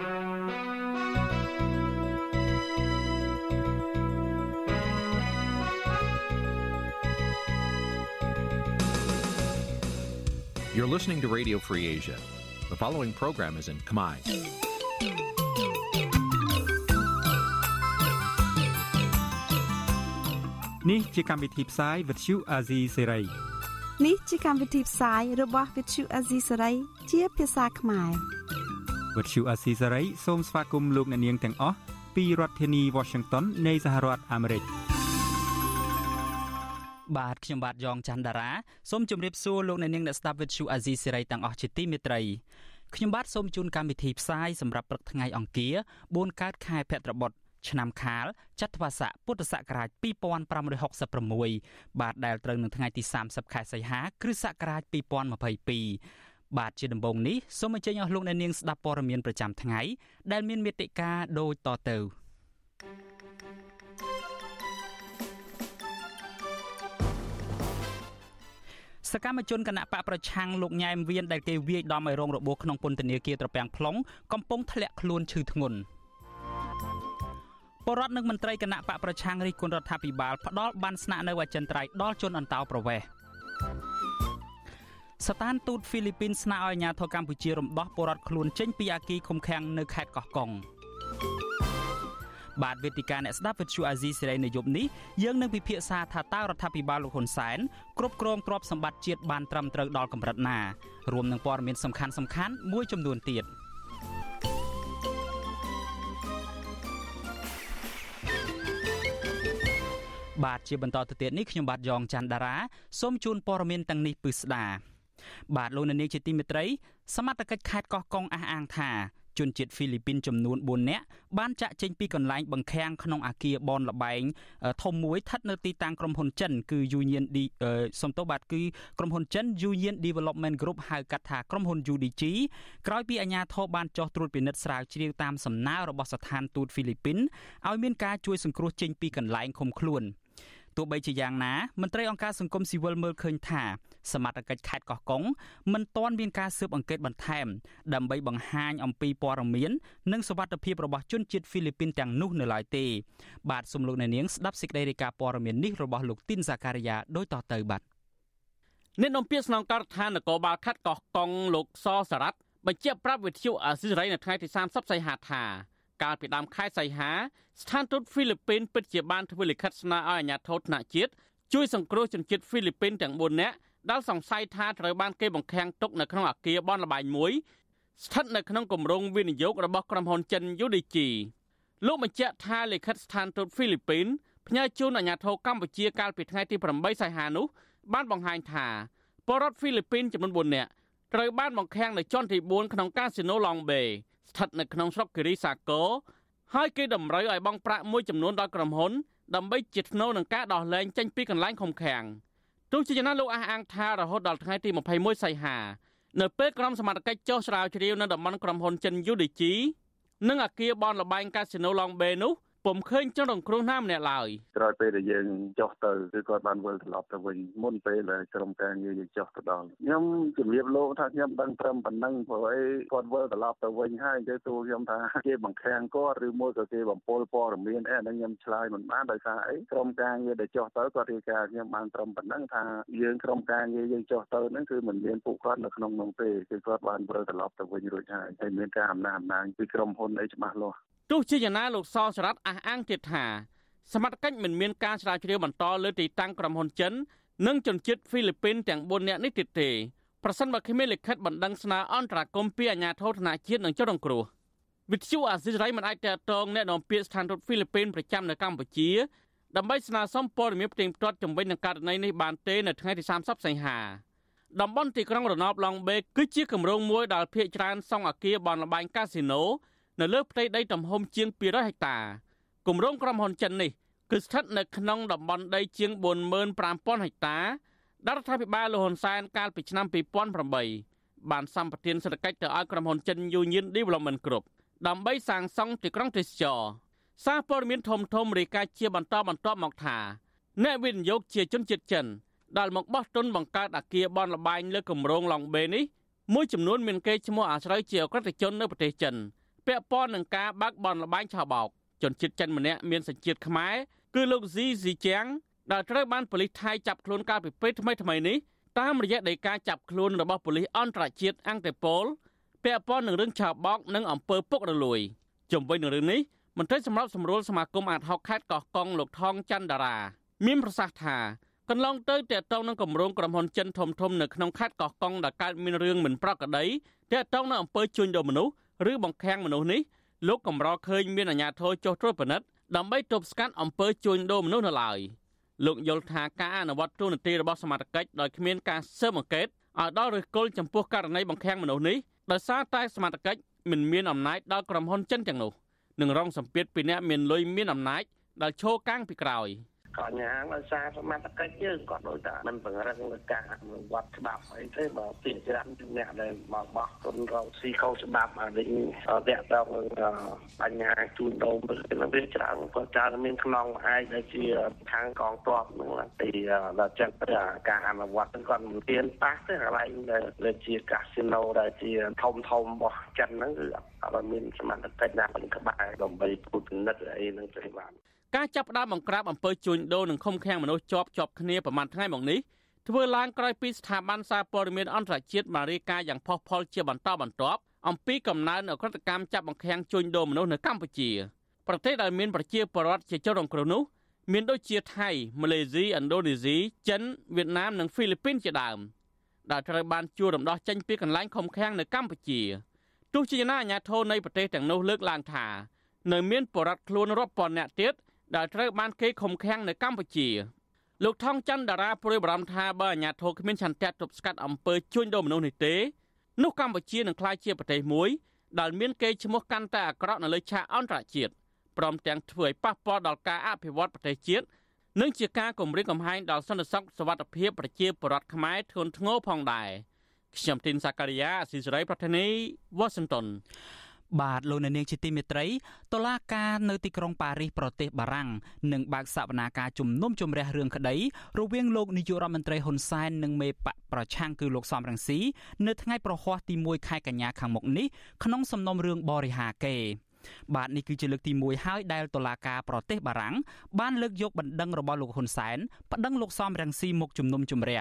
You're listening to Radio Free Asia. The following program is in Khmer. Nǐ chi càm bi tiệp xáy vệt chiu a zì sê ray នេះជាកម្មវិធីផ្សាយរបស់ Vithu Azisari ជាភាសាខ្មែរ វត្តឈូអាស៊ីសេរីសូមស្វាគមន៍លោកអ្នកនាងទាំងអស់ពីរដ្ឋធានី Washington នៃសហរដ្ឋអាមេរិកបាទខ្ញុំបាទយ៉ងច័ន្ទដារាសូមជម្រាបសួរលោកអ្នកនាងអ្នកស្ដាប់វិទ្យុអាស៊ីសេរីទាំងអស់ជាទីមេត្រីខ្ញុំបាទសូមជូនកម្មវិធីផ្សាយសម្រាប់ព្រឹកថ្ងៃអង្គារ4កើតខែភទ្របទឆ្នាំខាលចត្វាស័កពុទ្ធសករាជ2566បាទដែលត្រូវនឹងថ្ងៃទី30ខែសីហាគ្រិស្តសករាជ2022 បាទជាដំបូងនេះសូមអញ្ជើញអស់លោកអ្នកនាងស្ដាប់ព័ត៌មានប្រចាំថ្ងៃដែលមានមេត្តាដូចតទៅសកម្មជនគណៈបកប្រឆាំងលោកញ៉ែមវៀនដែលគេវាយដំឲ្យរងរបួសក្នុងពន្ធនាគារត្រពាំង plong កំពុងធ្លាក់ខ្លួនឈឺធ្ងន់ពលរដ្ឋនិងមន្ត្រីគណៈបកប្រឆាំងរិះគន់រដ្ឋាភិបាលផ្ដាល់បានស្នាក់នៅអចិន្ត្រៃយ៍ដល់ជនអន្តោប្រវេសន៍ ស្ថានទូតហ្វីលីពីនស្នើឲ្យអាជ្ញាធរកម្ពុជារំដោះពលរដ្ឋខ្លួនចេញពីអាគារឃុំឃាំងនៅខេត្តកោះកុងបាទវេទិកាអ្នកស្ដាប់វិទ្យុអាស៊ីសេរីនៅយប់នេះយើងនឹងពិភាក្សាថាតើរដ្ឋាភិបាលលោកហ៊ុនសែនគ្រប់គ្រងទ្រព្យសម្បត្តិជាតិបានត្រឹមត្រូវដល់កម្រិតណារួមនឹងព័ត៌មានសំខាន់ៗមួយចំនួនទៀត។បាទជាបន្តទៅទៀតនេះខ្ញុំបាទយ៉ងច័ន្ទដារាសូមជូនព័ត៌មានទាំងនេះពិស្ដា បាទលោកនាងជាទីមេត្រីសមត្ថកិច្ចខេត្តកោះកុងអះអាងថាជនជាតិហ្វីលីពីនចំនួន4នាក់បានចាក់ចេញពីកន្លែងបង្ខាំងក្នុងអាគារបនលបែងធំមួយស្ថិតនៅទីតាំងក្រុមហ៊ុនចិនគឺ Union D សំទោសបាទគឺក្រុមហ៊ុនចិន Union Development Group ហៅកាត់ថាក្រុមហ៊ុន UDG ក្រោយពីអាជ្ញាធរបានចោះត្រួតពិនិត្យស្រាវជ្រាវតាមសំណើរបស់ស្ថានទូតហ្វីលីពីនឲ្យមានការជួយសង្គ្រោះចេញពីកន្លែងឃុំខ្លួន។ ទោះបីជាយ៉ាងណាមន្ត្រីអង្គការសង្គមស៊ីវិលមើលឃើញថាសមត្ថកិច្ចខេត្តកោះកុងមិនទាន់មានការស៊ើបអង្កេតបន្ថែមដើម្បីបង្ហាញអំពីព័ត៌មាននិងសវត្ថិភាពរបស់ជនជាតិហ្វីលីពីនទាំងនោះនៅឡើយទេបាទសូមលោកអ្នកនាងស្ដាប់សេចក្តីរាយការណ៍ព័ត៌មាននេះរបស់លោកទីនសាការីយ៉ាដូចតទៅបាទអ្នកនាំពាក្យស្នងការដ្ឋាននគរបាលខេត្តកោះកុងលោកសសារ៉ាត់បញ្ជាក់ប្រាប់វិទ្យុអាស៊ីសេរីនៅថ្ងៃទី30សីហាថា កាលពីដើមខែសីហាស្ថានទូតហ្វីលីពីនពិតជាបានធ្វើលិខិតស្នើឲ្យអាជ្ញាធរថ្នាក់ជាតិជួយសង្គ្រោះជនជាតិហ្វីលីពីនទាំង4នាក់ដែលសង្ស័យថាត្រូវបានគេបង្ខាំងទុកនៅក្នុងអគារបនលបែងមួយស្ថិតនៅក្នុងគម្រោងវិនិយោគរបស់ក្រុមហ៊ុនចិន UDG លោកបញ្ជាក់ថាលិខិតស្ថានទូតហ្វីលីពីនផ្ញើជូនអាជ្ញាធរកម្ពុជាកាលពីថ្ងៃទី8សីហានោះបានបង្ហាញថាពលរដ្ឋហ្វីលីពីនចំនួន4នាក់ត្រូវបានបង្ខាំងនៅជាន់ទី4ក្នុងកាស៊ីណូ Long Bay ស្ថិតនៅក្នុងស្រុកគិរីសាគរហើយគេតម្រូវឲ្យបង់ប្រាក់មួយចំនួនដល់ក្រុមហ៊ុនដើម្បីជាថ្នូវនឹងការដោះលែងចេញពីកន្លែងឃុំឃាំងទោះជាយ៉ាងណាលោកអះអាងថារហូតដល់ថ្ងៃទី21សីហានៅពេលក្រុមសមត្ថកិច្ចចុះស្រាវជ្រាវនៅតំបន់ក្រុមហ៊ុនចិន UDG និងអគារបនលបែងកាស៊ីណូ Long Bay នោះ ពុំឃើញជនរងគ្រោះណាម្នាក់ឡើយក្រោយពេលដែលយើងចុះទៅគឺគាត់បានវិលត្រឡប់ទៅវិញមុនពេលដែលក្រុមការងារយើងចុះទៅដល់ខ្ញុំជម្រាបលោកថាខ្ញុំដឹងត្រឹមប៉ុណ្ណឹងព្រោះអីគាត់វិលត្រឡប់ទៅវិញហើយគេទូខ្ញុំថាគេបង្ខាំងគាត់ឬមួយក៏គេបំពល់ព័ត៌មានអីអានេះខ្ញុំឆ្លើយមិនបានដោយសារអីក្រុមការងារដែលចុះទៅគាត់រាយការណ៍ខ្ញុំបានត្រឹមប៉ុណ្ណឹងថាយើងក្រុមការងារយើងចុះទៅហ្នឹងគឺមិនមានពួកគាត់នៅក្នុងនោះទេគឺគាត់បានវិលត្រឡប់ទៅវិញរួចហើយហើយមានការអំណះអំណាងពីក្រុមហ៊ុនអីច្បាស់លាស់ ទោះជាយ៉ាងណាលោកសសរ៉ាត់អះអាងទៀតថាសមត្ថកិច្ចមិនមានការស្រាវជ្រាវបន្តលើទីតាំងក្រុមហ៊ុនចិននិងជនជាតិហ្វីលីពីនទាំង4នាក់នេះទៀតទេប្រសិនបើគ្មានលិខិតបណ្ដឹងស្នើអន្តរាគមន៍ពីអាជ្ញាធរធនជាតិនិងជនរងគ្រោះវិទ្យុអាស៊ីសេរីមិនអាចតតងអ្នកនាំពាក្យស្ថានទូតហ្វីលីពីនប្រចាំនៅកម្ពុជាដើម្បីស្នើសុំព័ត៌មានផ្ទៀងផ្ទាត់ជំវិញនឹងករណីនេះបានទេនៅថ្ងៃទី30សីហាតំបន់ទីក្រុងរណបឡុងបេគឺជាគម្រោងមួយដែលភាគច្រើនសង់អគារបនលបែងកាស៊ីណូ នៅលើផ្ទៃដីទំហំជាង200ហិកតាគម្រោងក្រុមហ៊ុនចិននេះគឺស្ថិតនៅក្នុងតំបន់ដីជាង45000ហិកតាដែលរដ្ឋាភិបាលលហ៊ុនសែនកាលពីឆ្នាំ2008បានសម្បទានសេដ្ឋកិច្ចទៅឲ្យក្រុមហ៊ុនចិន Union Development Group ដើម្បីសាងសង់ទីក្រុងទេសចរសារព័ត៌មានធំធំរាយការណ៍ជាបន្តបន្ទាប់មកថាអ្នកវិនិយោគជាជនជាតិចិនដែលមកបោះទុនបង្កើតអគារបនលបែងលើគម្រោងឡុងបេនេះមួយចំនួនមានគេឈ្មោះអាស្រ័យជាអក្រិតជននៅប្រទេសចិន ពាក់ព័ន្ធនឹងការបើកបនលបែងឆោបោកជនជាតិចិនម្នាក់មានសញ្ជាតិខ្មែរគឺលោកស៊ីស៊ីជាងដែលត្រូវបានប៉ូលីសថៃចាប់ខ្លួនកាលពីពេលថ្មីថ្មីនេះតាមរយៈដីកាចាប់ខ្លួនរបស់ប៉ូលីសអន្តរជាតិអង់តេប៉ូលពាក់ព័ន្ធនឹងរឿងឆោបោកនិងអំពើពុករលួយជំវិញនឹងរឿងនេះមន្ត្រីសម្របសម្រួលសមាគមអាតហុកខេត្តកោះកុងលោកថងច័ន្ទតារាមានប្រសាសន៍ថាកន្លងទៅតេតងនឹងគម្រោងក្រុមហ៊ុនចិនធំធំនៅក្នុងខេត្តកោះកុងដែលកើតមានរឿងមិនប្រក្រតីតេតងនឹងអំពើជួញដូរមនុស្ស ឬបង្ខាំងមនុស្សនេះលោកកម្រឃើញមានអាជ្ញាធរចុះត្រួតពិនិត្យដើម្បីទប់ស្កាត់អំពើជួញដូរមនុស្សនៅឡើយលោកយល់ថាការអនុវត្តទូនាទីរបស់សមាជិកដោយគ្មានការស៊ើបអង្កេតឲ្យដល់ឬគល់ចំពោះករណីបង្ខាំងមនុស្សនេះដោយសារតែសមាជិកមិនមានអំណាចដល់ក្រុមហ៊ុនចិនទាំងនោះនឹងរងសម្ពាធពីអ្នកមានលុយមានអំណាចដែលឈរកាំងពីក្រោយ។ កញ្ញាដោយសារសមត្ថកិច្ចយើងគាត់ដូចថាមិនបង្រឹងលើការអនុវត្តច្បាប់អីទេបើពីច្រើនអ្នកដែលមកបោះទុនរកស៊ីខុសច្បាប់អានេះតាក់ទងនឹងបញ្ហាជួញដូរនឹងវាច្រើនគាត់ច្រើនមានខ្នងឯកដែលជាខាងកងទ័ពនឹងទីដល់ចឹងទៅការអនុវត្តគាត់មិនទៀនប៉ះទេកន្លែងដែលជាកាស៊ីណូដែលជាធំធំរបស់ចិនហ្នឹងគឺអត់មានសមត្ថកិច្ចណាបង្ក្បែរដើម្បីពុទ្ធនិតអីហ្នឹងទេបាទ ការចាប់ផ្ដើមបង្ក្រាបអំពើជួញដូរនិងឃុំឃាំងមនុស្សជាប់ជាប់គ្នាប្រមាណថ្ងៃមកនេះធ្វើឡើងក្រោយពីស្ថាប័នសារព័ត៌មានអន្តរជាតិបានរាយការណ៍យ៉ាងផុសផុលជាបន្តបន្ទាប់អំពីកំណើនអក្រកម្មចាប់បង្ខាំងជួញដូរមនុស្សនៅកម្ពុជាប្រទេសដែលមានប្រជាពលរដ្ឋជាជនរងគ្រោះនោះមានដូចជាថៃម៉ាឡេស៊ីឥណ្ឌូនេស៊ីចិនវៀតណាមនិងហ្វីលីពីនជាដើមដែលត្រូវបានជួលរំដោះចេញពីកន្លែងឃុំឃាំងនៅកម្ពុជាទោះជាយ៉ាងណាអាជ្ញាធរនៃប្រទេសទាំងនោះលើកឡើងថានៅមានបរិវត្តខ្លួនរាប់ពាន់នាក់ទៀត ដែលត្រូវបានគេឃុំឃាំងនៅកម្ពុជាលោកថងច័ន្ទតារាព្រួយបារម្ភថាបើអាញាធរគ្មានឆន្ទៈទប់ស្កាត់អំពើជួញដូរមនុស្សនេះទេនោះកម្ពុជានឹងក្លាយជាប្រទេសមួយដែលមានកេរ្តិ៍ឈ្មោះកាន់តែអាក្រក់នៅលើឆាកអន្តរជាតិព្រមទាំងធ្វើឲ្យប៉ះពាល់ដល់ការអភិវឌ្ឍប្រទេសជាតិនិងជាការគំរាមកំហែងដល់សន្តិសុខសวัสดิភាពប្រជាពលរដ្ឋខ្មែរធ្ងន់ធ្ងរផងដែរខ្ញុំទីនសាការីយ៉ាអស៊ីសេរីប្រធានីវ៉ាស៊ីនតោន បាទលោកអ្នកនាងជាទីមេត្រីតុលាការនៅទីក្រុងប៉ារីសប្រទេសបារាំងនឹងបើកសវនាការជំនុំជម្រះរឿងក្តីរវាងលោកនាយករដ្ឋមន្ត្រីហ៊ុនសែននិងមេបកប្រឆាំងគឺលោកសំរងស៊ីនៅថ្ងៃប្រហ័សទី1ខែកញ្ញាខាងមុខនេះក្នុងសំណុំរឿងបរិហាកេបាទនេះគឺជាលើកទី1ហើយដែលតុលាការប្រទេសបារាំងបានលើកយកបណ្ដឹងរបស់លោកហ៊ុនសែនប្តឹងលោកសំរងស៊ីមកជំនុំជម្រះ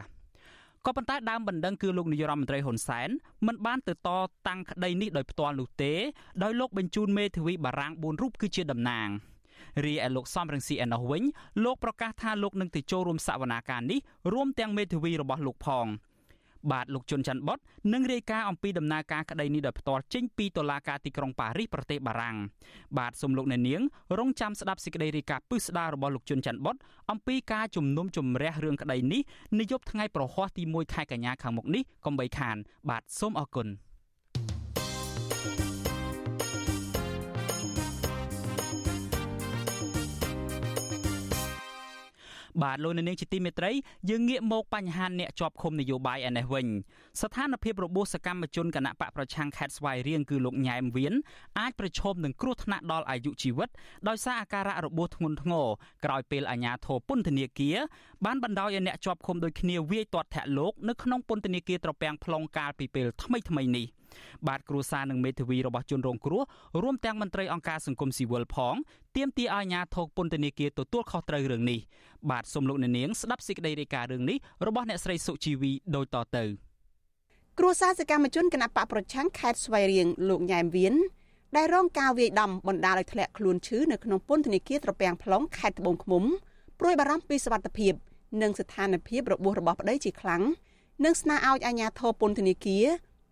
ក៏ប៉ុន្តែដើមបណ្ដឹងគឺលោកនាយរដ្ឋមន្ត្រីហ៊ុនសែនមិនបានទៅតតាំងក្តីនេះដោយផ្ទាល់នោះទេដោយលោកបញ្ជូនមេធាវីបារាំង4រូបគឺជាតំណាងរីឯលោកសំរងស៊ីឯណោះវិញលោកប្រកាសថាលោកនឹងទៅចូលរួមសវនាការនេះរួមទាំងមេធាវីរបស់លោកផង បាទលោកជុនច័ន្ទបុតនឹងរាយការណ៍អំពីដំណើរការក្តីនេះដោយផ្ទាល់ចេញពីតុលាការទីក្រុងប៉ារីសប្រទេសបារាំងបាទសូមលោកអ្នកនាងរងចាំស្ដាប់សេចក្តីរាយការណ៍ពិស្ដាររបស់លោកជុនច័ន្ទបុតអំពីការជំនុំជម្រះរឿងក្តីនេះនាយប់ថ្ងៃប្រហ័សទី1ខែកញ្ញាខាងមុខនេះកុំបីខាន បាទសូមអរគុណ បាទលោកនាងជាទីមេត្រីយើងងាកមកបញ្ហាអ្នកជាប់ឃុំនយោបាយឯនេះវិញស្ថានភាពរបួសសកម្មជនគណៈបកប្រឆាំងខេត្តស្វាយរៀងគឺលោកញ៉ែមវៀនអាចប្រឈមនឹងគ្រោះថ្នាក់ដល់អាយុជីវិតដោយសារអាការៈរបួសធ្ងន់ធ្ងរក្រោយពេលអាជ្ញាធរពន្ធនាគារបានបណ្ដោយឲ្យអ្នកជាប់ឃុំដូចគ្នាវាយទាត់ធាក់លោកនៅក្នុងពន្ធនាគារត្រពាំង plong កាលពីពេលថ្មីៗនេះបាទគ្រួសារនិងមេធាវីរបស់ជនរងគ្រោះរួមទាំងមន្ត្រីអង្គការសង្គមស៊ីវិលផងទាមទារឲ្យអាជ្ញាធរពន្ធនាគារទទួលខុសត្រូវរឿងនេះបាទសូមលោកអ្នកនាងស្ដាប់សេចក្តីរាយការណ៍រឿងនេះរបស់អ្នកស្រីសុជីវីដូចតទៅគ្រួសារសកម្មជនគណបកប្រឆាំងខេត្តស្វាយរៀងលោកញ៉ែមវៀនដែលរងការវាយដំបណ្ដាលឲ្យធ្លាក់ខ្លួនឈឺនៅក្នុងពន្ធនាគារត្រពាំង plong ខេត្តត្បូងឃ្មុំព្រួយបារម្ភពីសុវត្ថិភាពនិងស្ថានភាពរបួសរបស់ប្តីជាខ្លាំងនិងស្នើឲ្យអាជ្ញាធរពន្ធនាគារ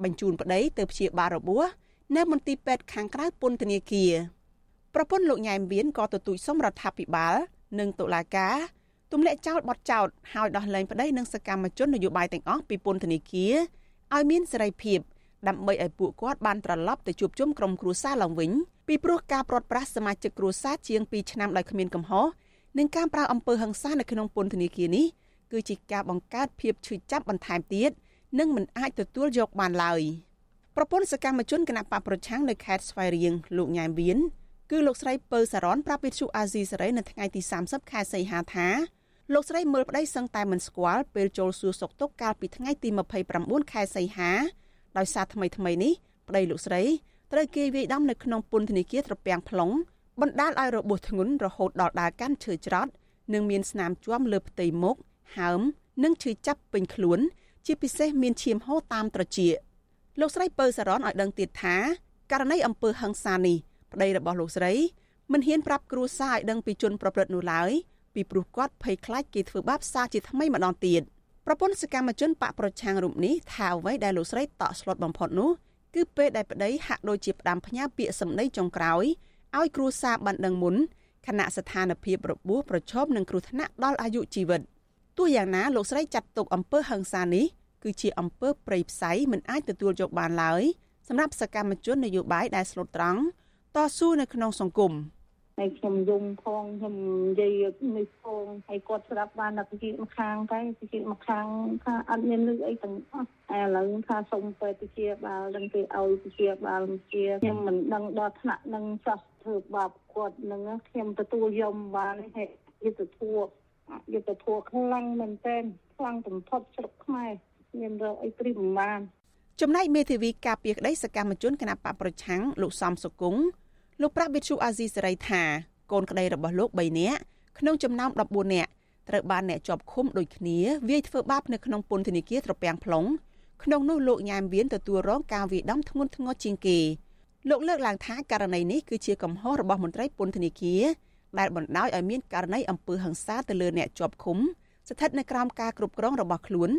បញ្ជូនប្តីទៅព្យាបាលរបួសនៅមន្ទីរពេទ្យខាងក្រៅពន្ធនាគារប្រពន្ធលោកញ៉ែមវៀនក៏ទទូចសុំរដ្ឋាភិបាល និងតុលាការទម្លាក់ចោលបទចោទហើយដោះលែងប្តីនិងសកម្មជននយោបាយទាំងអស់ពីពន្ធនាគារឲ្យមានសេរីភាពដើម្បីឲ្យពួកគាត់បានត្រឡប់ទៅជួបជុំក្រុមគ្រួសារឡើងវិញពីព្រោះការព្រាត់ប្រាសសមាជិកគ្រួសារជាង2ឆ្នាំដោយគ្មានកំហុសនិងការប្រើអំពើហិង្សានៅក្នុងពន្ធនាគារនេះគឺជាការបង្កើតភាពឈឺចាប់បន្ថែមទៀត និងមិនអាចទទួលយកបានឡើយប្រពន្ធសកម្មជនគណៈបកប្រឆាំងនៅខេត្តស្វាយរៀងលោកញ៉ែមវៀនគឺលោកស្រីពៅសារ៉នប្រាប់វិទ្យុអាស៊ីសេរីនៅថ្ងៃទី30ខែសីហាថាលោកស្រីមើលប្តីសឹងតែមិនស្គាល់ពេលចូលសួរសុខទុក្ខកាលពីថ្ងៃទី29ខែសីហាដោយសារថ្មីថ្មីនេះប្តីលោកស្រីត្រូវគេវាយដំនៅក្នុងពន្ធនាគារត្រពាំង plong បណ្ដាលឲ្យរបួសធ្ងន់រហូតដល់ដើរកាន់ឈើច្រត់និងមានស្នាមជួមលើផ្ទៃមុខហើម និងឈឺចាប់ពេញខ្លួន ជាពិសេសមានឈាមហូរតាមត្រចៀកលោកស្រីពៅសារ៉នឲ្យដឹងទៀតថាករណីអំពើហិង្សានេះប្តីរបស់លោកស្រីមិនហ៊ានប្រាប់គ្រួសារឲ្យដឹងពីជនប្រព្រឹត្តនោះឡើយពីព្រោះគាត់ភ័យខ្លាចគេធ្វើបាបសារជាថ្មីម្ដងទៀតប្រពន្ធសកម្មជនបកប្រឆាំងរូបនេះថាអ្វីដែលលោកស្រីតក់ស្លុតបំផុតនោះគឺពេលដែលប្តីហាក់ដូចជាផ្ដាំផ្ញើពាក្យសម្ដីចុងក្រោយឲ្យគ្រួសារបានដឹងមុនខណៈស្ថានភាពរបួសប្រឈមនឹងគ្រោះថ្នាក់ដល់អាយុជីវិតទោះយ៉ាងណាលោកស្រីចាត់ទុកអំពើហិង្សានេះ គឺជាអំពើព្រៃផ្សៃមិនអាចទទួលយកបានឡើយសម្រាប់សកម្មជននយោបាយដែលស្លូតត្រង់តស៊ូនៅក្នុងសង្គមហើយខ្ញុំយំផងខ្ញុំនិយាយនេះផងហើយគាត់ស្ដាប់បានតែពីម្ខាងតែពីម្ខាងថាអត់មានលឺអីទាំងអស់ឥឡូវថាសុំពេទ្យជាបាលដឹងគេឲ្យជាបាលជាខ្ញុំមិនដឹងដល់ថ្នាក់នឹងសោះធ្វើបាបគាត់នឹងខ្ញុំទទួលយំបានហេតុយុទ្ធធัวយុទ្ធធัวខ្លាំងមែនទែនខ្លាំងបំផុតស្រុកខ្មែរ មានរកអីព្រីប្រមាណចំណែកមេធាវីការពារក្តីសកម្មជនគណបកប្រឆាំងលោកសំសុគង្គលោកប្រាក់វិទ្យុអាស៊ីសេរីថាកូនក្តីរបស់លោក3នាក់ក្នុងចំណោម14នាក់ត្រូវបានអ្នកជាប់ឃុំដូចគ្នាវាយធ្វើបាបនៅក្នុងពន្ធនាគារត្រពាំង plong ក្នុងនោះលោកញ៉ែមវៀនទទួលរងការវាយដំធ្ងន់ធ្ងរជាងគេលោកលើកឡើងថាករណីនេះគឺជាកំហុសរបស់មន្ត្រីពន្ធនាគារដែលបណ្ដោយឲ្យមានករណីអំពើហិង្សាទៅលើអ្នកជាប់ឃុំស្ថិតនៅក្រោមការគ្រប់គ្រងរបស់ខ្លួន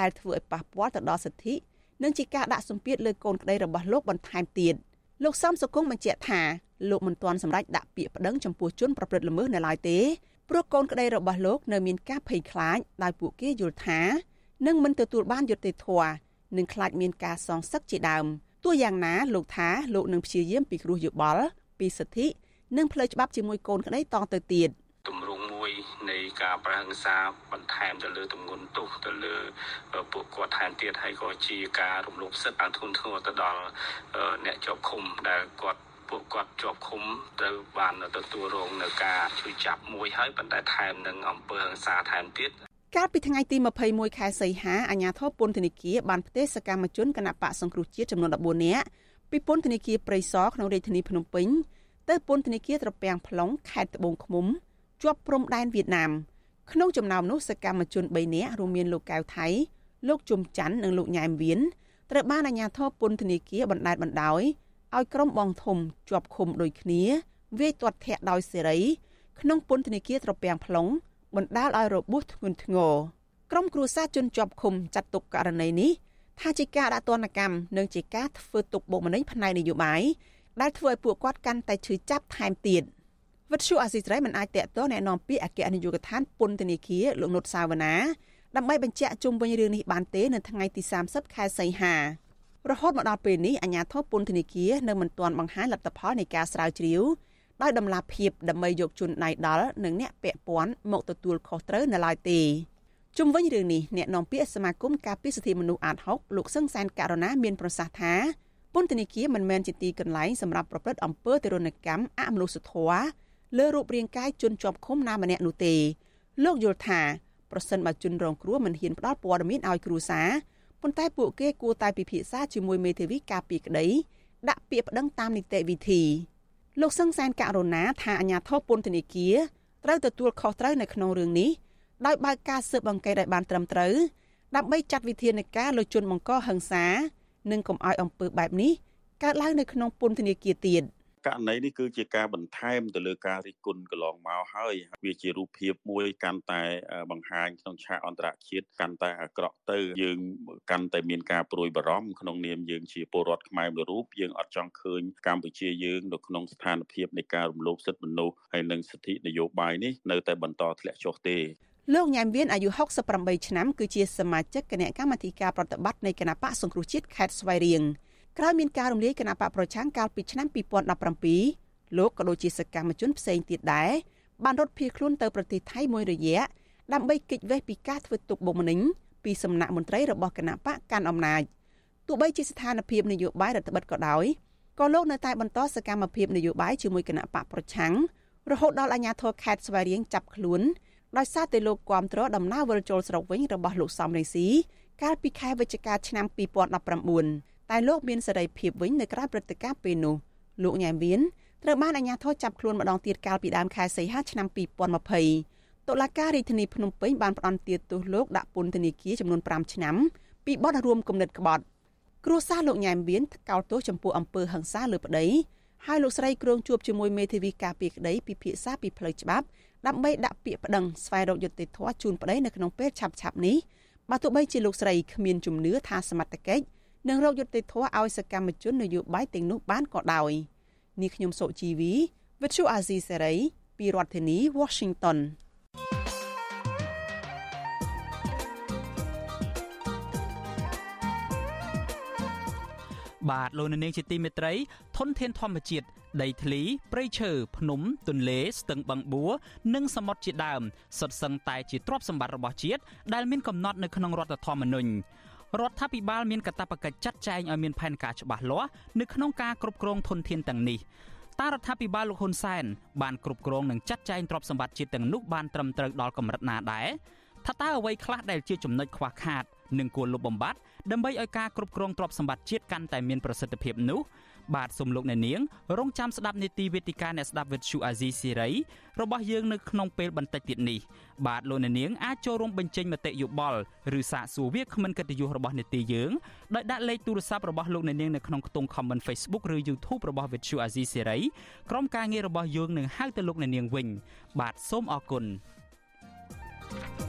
ដែលធ្វើឲ្យប៉ះពាល់ទៅដល់សិទ្ធិនិងជាការដាក់សម្ពាធលើកូនក្តីរបស់លោកបន្ថែមទៀតលោកសំសុគង្គបញ្ជាក់ថាលោកមិនទាន់សម្រេចដាក់ពាក្យប្តឹងចំពោះជនប្រព្រឹត្តល្មើសនៅឡើយទេព្រោះកូនក្តីរបស់លោកនៅមានការភ័យខ្លាចដោយពួកគេយល់ថានឹងមិនទទួលបានយុត្តិធម៌និងខ្លាចមានការសងសឹកជាដើមទោះយ៉ាងណាលោកថាលោកនឹងព្យាយាមពិគ្រោះយោបល់ពីសិទ្ធិនិងផ្លូវច្បាប់ជាមួយកូនក្តីតទៅទៀតទម្រង់មួយ នៃការប្រហិង្សាបន្ថែមទៅលើទម្ងន់ទោសទៅលើពួកគាត់ថែមទៀតហើយក៏ជាការរំលោភសិទ្ធិអធនធ្ងរទៅដល់អ្នកជាប់ឃុំដែលគាត់ពួកគាត់ជាប់ឃុំត្រូវបានទទួលរងនៅការជួយចាប់មួយហើយប៉ុន្តែថែមនឹងអំពើហិង្សាថែមទៀតកាលពីថ្ងៃទី21ខែសីហាអាជ្ញាធរពន្ធនាគារបានផ្ទេរសកម្មជនគណៈបកសង្គ្រោះជាតិចំនួន14នាក់ពីពន្ធនាគារព្រៃសរក្នុងរាជធានីភ្នំពេញទៅពន្ធនាគារត្រពាំង plong ខេត្តត្បូងឃ្មុំ ជាប់ព្រំដែនវៀតណាមក្នុងចំណោមនោះសកម្មជន3នាក់រួមមានលោកកៅថៃលោកជុំច័ន្ទនិងលោកញ៉ែមវៀនត្រូវបានអាជ្ញាធរពន្ធនាគារបណ្តែតបណ្តោយឲ្យក្រុមបងធំជាប់ឃុំដូចគ្នាវាយទាត់ធាក់ដោយសេរីក្នុងពន្ធនាគារត្រពាំង plong បណ្ដាលឲ្យរបួសធ្ងន់ធ្ងរក្រុមគ្រួសារជនជាប់ឃុំចាត់ទុកករណីនេះថាជាការដាក់ទណ្ឌកម្មនិងជាការធ្វើទុកបុកម្នេញផ្នែកនយោបាយដែលធ្វើឲ្យពួកគាត់កាន់តែឈឺចាប់ថែមទៀត វិទ្យុអាស៊ីសេរីមិនអាចតកតណែនាំពីអគ្គនាយកដ្ឋានពន្ធនាគារលោកនុតសាវណ្ណាដើម្បីបញ្ជាក់ជុំវិញរឿងនេះបានទេនៅថ្ងៃទី30ខែសីហារហូតមកដល់ពេលនេះអាជ្ញាធរពន្ធនាគារនៅមិនទាន់បង្ហាញលទ្ធផលនៃការស្រាវជ្រាវដោយដំណាភាពដើម្បីយកជនដៃដល់និងអ្នកពាក់ព័ន្ធមកទទួលខុសត្រូវនៅឡើយទេជុំវិញរឿងនេះអ្នកនាំពាក្យសមាគមការពារសិទ្ធិមនុស្សអាត6លោកសឹងសានករណាមានប្រសាសន៍ថាពន្ធនាគារមិនមែនជាទីកន្លែងសម្រាប់ប្រព្រឹត្តអំពើទរណកម្មអមនុស្សធម៌ លើរូបរាងកាយជនជាប់ឃុំណាម្នាក់នោះទេលោកយល់ថាប្រសិនបើជនរងគ្រោះមិនហ៊ានផ្ដល់ព័ត៌មានឲ្យគ្រួសារប៉ុន្តែពួកគេគួរតែពិភាក្សាជាមួយមេធាវីការពារក្តីដាក់ពាក្យប្តឹងតាមនីតិវិធីលោកសឹងសែនករណាថាអាញាធរពន្ធនាគារត្រូវទទួលខុសត្រូវនៅក្នុងរឿងនេះដោយបើកការស៊ើបអង្កេតឲ្យបានត្រឹមត្រូវដើម្បីចាត់វិធានការលើជនបង្កហិង្សា និងកុំឲ្យអំពើបែបនេះកើតឡើងនៅក្នុងពន្ធនាគារទៀត ករណីនេះគឺជាការបន្ថែមទៅលើការរិះគន់កន្លងមកហើយវាជារូបភាពមួយកាន់តែបង្ហាញក្នុងឆាកអន្តរជាតិកាន់តែអាក្រក់ទៅយើងកាន់តែមានការព្រួយបារម្ភក្នុងនាមយើងជាពលរដ្ឋខ្មែរមួយរូបយើងអត់ចង់ឃើញកម្ពុជាយើងនៅក្នុងស្ថានភាពនៃការរំលោភសិទ្ធិមនុស្សហើយនិងសិទ្ធិនយោបាយនេះនៅតែបន្តធ្លាក់ចុះទេលោកញ៉ែមវៀនអាយុ68ឆ្នាំគឺជាសមាជិកគណៈកម្មាធិការប្រតិបត្តិនៃគណៈបកសង្គ្រោះជាតិខេត្តស្វាយរៀង ក្រោយមានការរំលាយគណៈបកប្រឆាំងកាលពីឆ្នាំ2017លោកក៏ដូចជាសកម្មជនផ្សេងទៀតដែរបានរត់ភៀសខ្លួនទៅប្រទេសថៃមួយរយៈដើម្បីគេចវេះពីការធ្វើទុកបុកម្នេញពីសំណាក់មន្ត្រីរបស់គណៈបកកាន់អំណាចទោះបីជាស្ថានភាពនយោបាយរដ្ឋបិទក៏ដោយក៏លោកនៅតែបន្តសកម្មភាពនយោបាយជាមួយគណៈបកប្រឆាំងរហូតដល់អាជ្ញាធរខេត្តស្វាយរៀងចាប់ខ្លួនដោយសារតែលោកគាំទ្រដំណើរវិលចូលស្រុកវិញរបស់លោកសំរងស៊ីកាលពីខែវិច្ឆិកាឆ្នាំ2019 តែលោកមានសេរីភាពវិញនៅក្រៅព្រឹត្តិការណ៍ពេលនោះលោកញ៉ែមវៀនត្រូវបានអាជ្ញាធរចាប់ខ្លួនម្ដងទៀតកាលពីដើមខែសីហាឆ្នាំ2020តុលាការរាជធានីភ្នំពេញបានផ្តន្ទាទោសលោកដាក់ពន្ធនាគារចំនួន5ឆ្នាំពីបទរួមគំនិតក្បត់គ្រួសារលោកញ៉ែមវៀនកោតទោសចំពោះអំពើហិង្សាលើប្តីហើយលោកស្រីគ្រងជួបជាមួយមេធាវីការពារក្តីពិភាក្សាពីផ្លូវច្បាប់ដើម្បីដាក់ពាក្យប្តឹងស្វែងរកយុត្តិធម៌ជូនប្តីនៅក្នុងពេលឆាប់ៗនេះបើទោះបីជាលោកស្រីគ្មានជំនឿថាសមត្ថកិច្ច នឹងរកយុត្តិធម៌ឲ្យសកម្មជននយោបាយទាំងនោះបានក៏ដោយនេះខ្ញុំសុជីវីវិទ្យុអាស៊ីសេរីពីរដ្ឋធានី Washington បាទលោកនាងជាទីមេត្រីធនធានធម្មជាតិដីធ្លីព្រៃឈើភ្នំទន្លេស្ទឹងបឹងបួរនិងសមុទ្រជាដើមសុទ្ធសឹងតែជាទ្រព្យសម្បត្តិរបស់ជាតិដែលមានកំណត់នៅក្នុងរដ្ឋធម្មនុញ្ញ រដ្ឋាភិបាលមានកាតព្វកិច្ចចាត់ចែងឲ្យមានផែនការច្បាស់លាស់នៅក្នុងការគ្រប់គ្រងធនធានទាំងនេះតើរដ្ឋាភិបាលលោកហ៊ុនសែនបានគ្រប់គ្រងនិងចាត់ចែងទ្រព្យសម្បត្តិជាតិទាំងនោះបានត្រឹមត្រូវដល់កម្រិតណាដែរថាតើអ្វីខ្លះដែលជាចំណុចខ្វះខាតនិងគួរលុបបំបាត់ដើម្បីឲ្យការគ្រប់គ្រងទ្រព្យសម្បត្តិជាតិកាន់តែមានប្រសិទ្ធភាពនោះ បាទសូមលោកអ្នកនាងរងចាំស្ដាប់នីតិវេទិកាអ្នកស្ដាប់វិទ្យុអាស៊ីសេរីរបស់យើងនៅក្នុងពេលបន្តិចទៀតនេះបាទលោកអ្នកនាងអាចចូលរួមបញ្ចេញមតិយោបល់ឬសាកសួរវាគ្មិនកិត្តិយសរបស់នីតិយើងដោយដាក់លេខទូរស័ព្ទរបស់លោកអ្នកនាងនៅក្នុងខ្ទង់ comment Facebook ឬ YouTube របស់វិទ្យុអាស៊ីសេរីក្រុមការងាររបស់យើងនឹងហៅទៅលោកអ្នកនាងវិញ បាទសូមអរគុណ thank you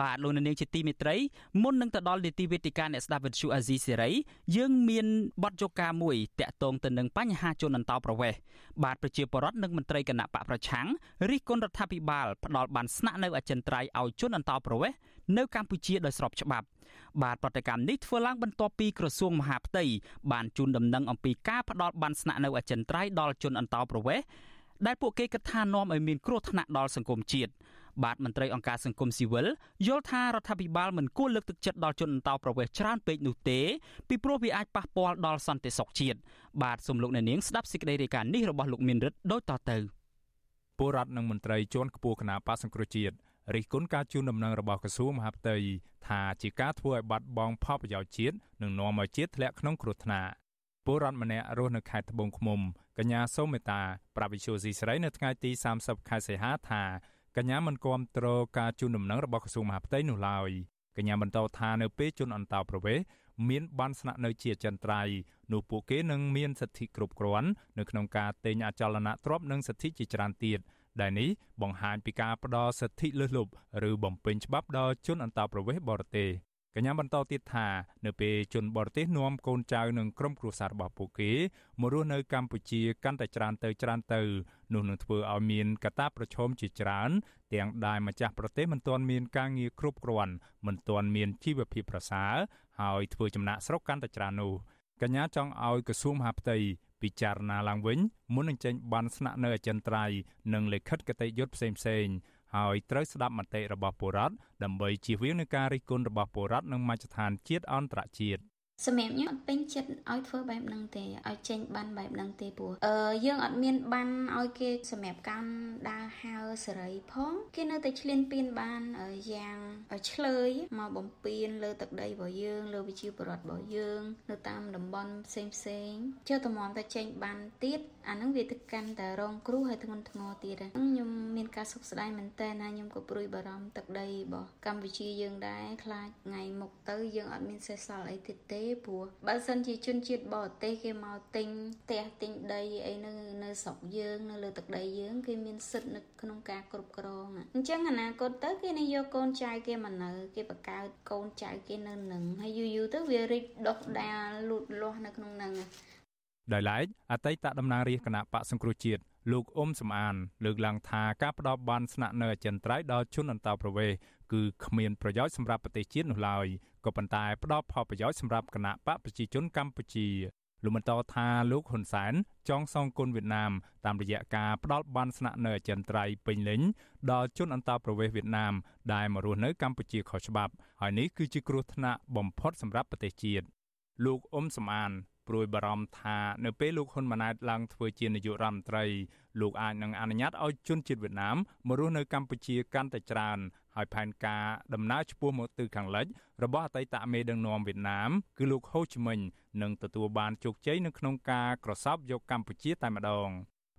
បាទលោកនាងជាទីមេត្រីមុននឹងទៅដល់នីតិវេទិកាអ្នកស្ដាប់វិទ្យុអាស៊ីសេរីយើងមានបទយកការមួយតាក់ទងទៅនឹងបញ្ហាជនអន្តោប្រវេសន៍បាទប្រជាពលរដ្ឋនិងមន្ត្រីគណៈបកប្រឆាំងរិះគន់រដ្ឋាភិបាលផ្ដាល់បានស្នាក់នៅអចិន្ត្រៃយ៍ឲ្យជនអន្តោប្រវេសន៍នៅកម្ពុជាដោយស្របច្បាប់បាទប្រតិកម្មនេះធ្វើឡើងបន្ទាប់ពីក្រសួងមហាផ្ទៃបានជូនដំណឹងអំពីការផ្ដាល់បានស្នាក់នៅអចិន្ត្រៃយ៍ដល់ជនអន្តោប្រវេសន៍ដែលពួកគេគិតថានាំឲ្យមានគ្រោះថ្នាក់ដល់សង្គមជាតិ បាទមន្ត្រីអង្គការសង្គមស៊ីវិលយល់ថារដ្ឋាភិបាលមិនគួរលើកទឹកចិត្តដល់ជនអន្តោប្រវេសន៍ច្រើនពេកនោះទេពីព្រោះវាអាចប៉ះពាល់ដល់សន្តិសុខជាតិបាទសូមលោកអ្នកនាងស្ដាប់សេចក្តីរាយការណ៍នេះរបស់លោកមានរិទ្ធដូចតទៅពលរដ្ឋនិងមន្ត្រីជាន់ខ្ពស់គណៈបកសង្គ្រោះជាតិរិះគន់ការជូនដំណឹងរបស់ក្រសួងមហាផ្ទៃថាជាការធ្វើឲ្យបាត់បង់ផលប្រយោជន៍ជាតិនិងនាំឲ្យជាតិធ្លាក់ក្នុងគ្រោះថ្នាក់ពលរដ្ឋម្នាក់រស់នៅខេត្តត្បូងឃ្មុំកញ្ញាសូមេតា ប្រាប់វិទ្យុស៊ីស្រីនៅថ្ងៃទី30ខែសីហាថា កញ្ញាមិនគាំទ្រការជូនដំណឹងរបស់ក្រសួងមហាផ្ទៃនោះឡើយកញ្ញាបន្តថានៅពេលជនអន្តោប្រវេសន៍មានបានស្នាក់នៅជាចិនត្រៃនោះពួកគេនឹងមានសិទ្ធិគ្រប់គ្រាន់នៅក្នុងការទិញអចលនទ្រព្យនិងសិទ្ធិជាច្រើនទៀតដែលនេះបង្ហាញពីការផ្ដល់សិទ្ធិលើសលប់ឬបំពេញច្បាប់ដល់ជនអន្តោប្រវេសន៍បរទេស កញ្ញាបន្តទៀតថានៅពេលជនបរទេសនាំកូនចៅនិងក្រុមគ្រួសាររបស់ពួកគេមករស់នៅកម្ពុជាកាន់តែច្រើនទៅច្រើនទៅនោះនឹងធ្វើឲ្យមានកត្តាប្រឈមជាច្រើន ទាំងដែលម្ចាស់ប្រទេសមិនទាន់មានការងារគ្រប់គ្រាន់មិនទាន់មានជីវភាពប្រសើរហើយធ្វើចំណាក់ស្រុកកាន់តែច្រើននោះកញ្ញាចង់ឲ្យក្រសួងមហាផ្ទៃពិចារណាឡើងវិញមុននឹងចេញបានស្នាក់នៅអចិន្ត្រៃយ៍និងលិខិតគតិយុត្តផ្សេងៗ ហើយត្រូវស្ដាប់មតិរបស់ពលរដ្ឋដើម្បីជៀសវាងនឹងការរិះគន់របស់ពលរដ្ឋនិងមជ្ឈដ្ឋានជាតិអន្តរជាតិ សម្រាប់ខ្ញុំអត់ពេញចិត្តឲ្យធ្វើបែបហ្នឹងទេឲ្យចេញបានបែបហ្នឹងទេព្រោះអឺយើងអត់មានបានឲ្យគេសម្រាប់កម្មដើរហើសេរីផងគេនៅតែឆ្លៀនពៀនបានយ៉ាងឆ្លើយមកបំពេញលើទឹកដីរបស់យើងលើវិជាបរដ្ឋរបស់យើងនៅតាមតំបន់ផ្សេងផ្សេងចុះតម្រាំតែចេញបានទៀតអាហ្នឹងវាទៅកាន់តែរងគ្រោះហើយធ្ងន់ធ្ងរទៀតខ្ញុំមានការសុខស្ដាយមែនតើណាខ្ញុំក៏ព្រួយបារម្ភទឹកដីរបស់កម្ពុជាយើងដែរខ្លាចថ្ងៃមុខទៅយើងអត់មានសេះសល់អីទៀតទេព្រោះបើសិនជាជនជាតិបរទេសគេមកទិញផ្ទះទិញដីអីនៅនៅស្រុកយើងនៅលើទឹកដីយើងគេមានសិទ្ធិនៅក្នុងការគ្រប់គ្រងអញ្ចឹងអនាគតទៅគេនឹងយកកូនចៅគេមកនៅ គេបង្កើតកូនចៅគេនៅនឹងហើយយូរយូរទៅវារីកដុះដាលលូតលាស់នៅក្នុងនឹងដោយឡែកអតីតតំណាងរាជគណៈបកសង្គ្រោះជាតិលោកអ៊ុំសំអាន លើកឡើងថាការផ្ដោតបានស្នាក់នៅអចិន្ត្រៃយ៍ដល់ជនអន្តោប្រវេសន៍គឺគ្មានប្រយោជន៍សម្រាប់ប្រទេសជាតិនោះឡើយ ក៏ប៉ុន្តែផ្ដល់ផលប្រយោជន៍សម្រាប់គណៈបកប្រជាជនកម្ពុជាលោកបន្តថាលោកហ៊ុនសែនចង់សងគុណវៀតណាមតាមរយៈការផ្ដល់បានស្នាក់នៅអចិន្ត្រៃយ៍ពេញលេញដល់ជនអន្តោប្រវេសន៍វៀតណាមដែលមករស់នៅកម្ពុជាខុសច្បាប់ហើយនេះគឺជាគ្រោះថ្នាក់បំផុតសម្រាប់ប្រទេសជាតិលោកអ៊ុំសំអានព្រួយបារម្ភថានៅពេលលោកហ៊ុនម៉ាណែតឡើងធ្វើជានាយករដ្ឋមន្ត្រីលោកអាចនឹងអនុញ្ញាតឲ្យជនជាតិវៀតណាមមករស់នៅកម្ពុជាកាន់តែច្រើន ហើយផែនការដំណើរឆ្ពោះមកទិសខាងលិចរបស់អតីតមេដឹកនាំវៀតណាមគឺលោកហូជីមិញនឹងទទួលបានជោគជ័យនៅក្នុងការក្រសោបយកកម្ពុជាតែម្ដង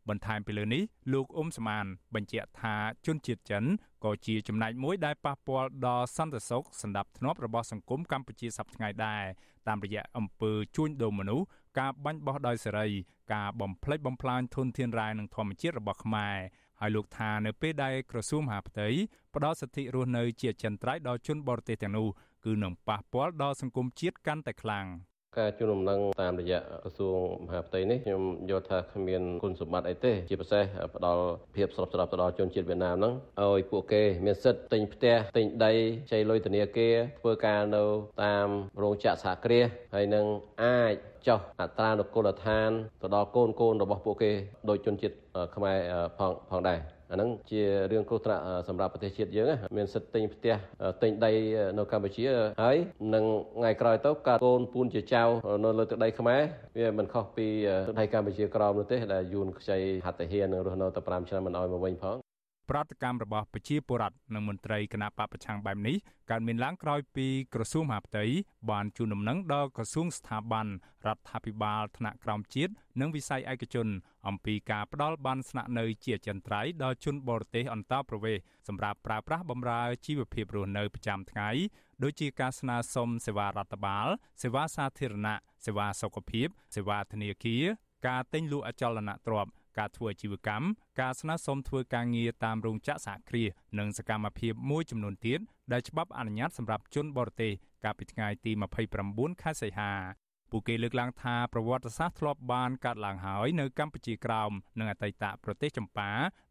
បន្ថែមពីលើនេះលោកអ៊ុំសមានបញ្ជាក់ថាជនជាតិចិនក៏ជាចំណែកមួយដែលប៉ះពាល់ដល់សន្តិសុខសន្តិភាពរបស់សង្គមកម្ពុជាសប្តាហ៍ថ្ងៃដែរតាមរយៈអំពើជួញដូរមនុស្សការបាញ់បោះដោយសេរី ការបំផ្លិចបំផ្លាញធនធានរ៉ែនិងធម្មជាតិរបស់ខ្មែរ ហើយលោកថានៅពេលដែលក្រសួងមហាផ្ទៃផ្ដល់សិទ្ធិរស់នៅជាចិនត្រៃដល់ជនបរទេសទាំងនោះគឺនឹងប៉ះពាល់ដល់សង្គមជាតិកាន់តែខ្លាំង ការជូនដំណឹងតាមរយៈក្រសួងមហាផ្ទៃនេះខ្ញុំយល់ថាគ្មានគុណសម្បត្តិអីទេ ជាពិសេសផ្ដល់ភាពស្របស្រាប់ទៅដល់ជនជាតិវៀតណាមហ្នឹងឲ្យពួកគេមានសិទ្ធិទិញផ្ទះទិញដីចៃលុយធនាគារធ្វើការនៅតាមរោងចក្រសហគ្រាសហើយនឹងអាចចុះអត្រានុកូលដ្ឋានទៅដល់កូនកូនរបស់ពួកគេដោយជនជាតិខ្មែរផងផងដែរ អាហ្នឹងជារឿងគ្រោះថ្នាក់សម្រាប់ប្រទេសជាតិយើងមានសិទ្ធិទិញផ្ទះទិញដីនៅកម្ពុជាហើយនឹងថ្ងៃក្រោយទៅកើតកូនពូនជាចៅនៅលើទឹកដីខ្មែរវាមិនខុសពីទឹកដីកម្ពុជាក្រោមនោះទេដែលយួនខ្ចីហត្ថហ៊ាននឹងរស់នៅតែ5ឆ្នាំមិនអោយមកវិញផង ប្រតិកម្មរបស់ប្រជាពលរដ្ឋនិងមន្ត្រីគណៈបពប្រឆាំងបែបនេះកើតមានឡើងក្រោយពីក្រសួងមហាផ្ទៃបានជូនដំណឹងដល់ក្រសួងស្ថាប័នរដ្ឋាភិបាលថ្នាក់ក្រោមជាតិនិងវិស័យឯកជនអំពីការផ្ដល់បានស្នាក់នៅជាចន្ទ្រៃដល់ជនបរទេសអន្តោប្រវេសន៍សម្រាប់ប្រើប្រាស់បម្រើជីវភាពរស់នៅប្រចាំថ្ងៃដូចជាការស្នើសុំសេវារដ្ឋបាល សេវាសាធារណៈសេវាសុខភាព សេវាធនាគារការទិញលក់អចលនទ្រព្យ ការធ្វើអាជីវកម្មការស្នើសុំធ្វើការងារតាមរោងចក្រសហគ្រាសនិងសកម្មភាពមួយចំនួនទៀតដែលច្បាប់អនុញ្ញាតសម្រាប់ជនបរទេសកាលពីថ្ងៃទី29ខែសីហាពួកគេលើកឡើងថាប្រវត្តិសាស្ត្រធ្លាប់បានកាត់ឡើងហើយនៅកម្ពុជាក្រោមនិងអតីតប្រទេសចម្ប៉ា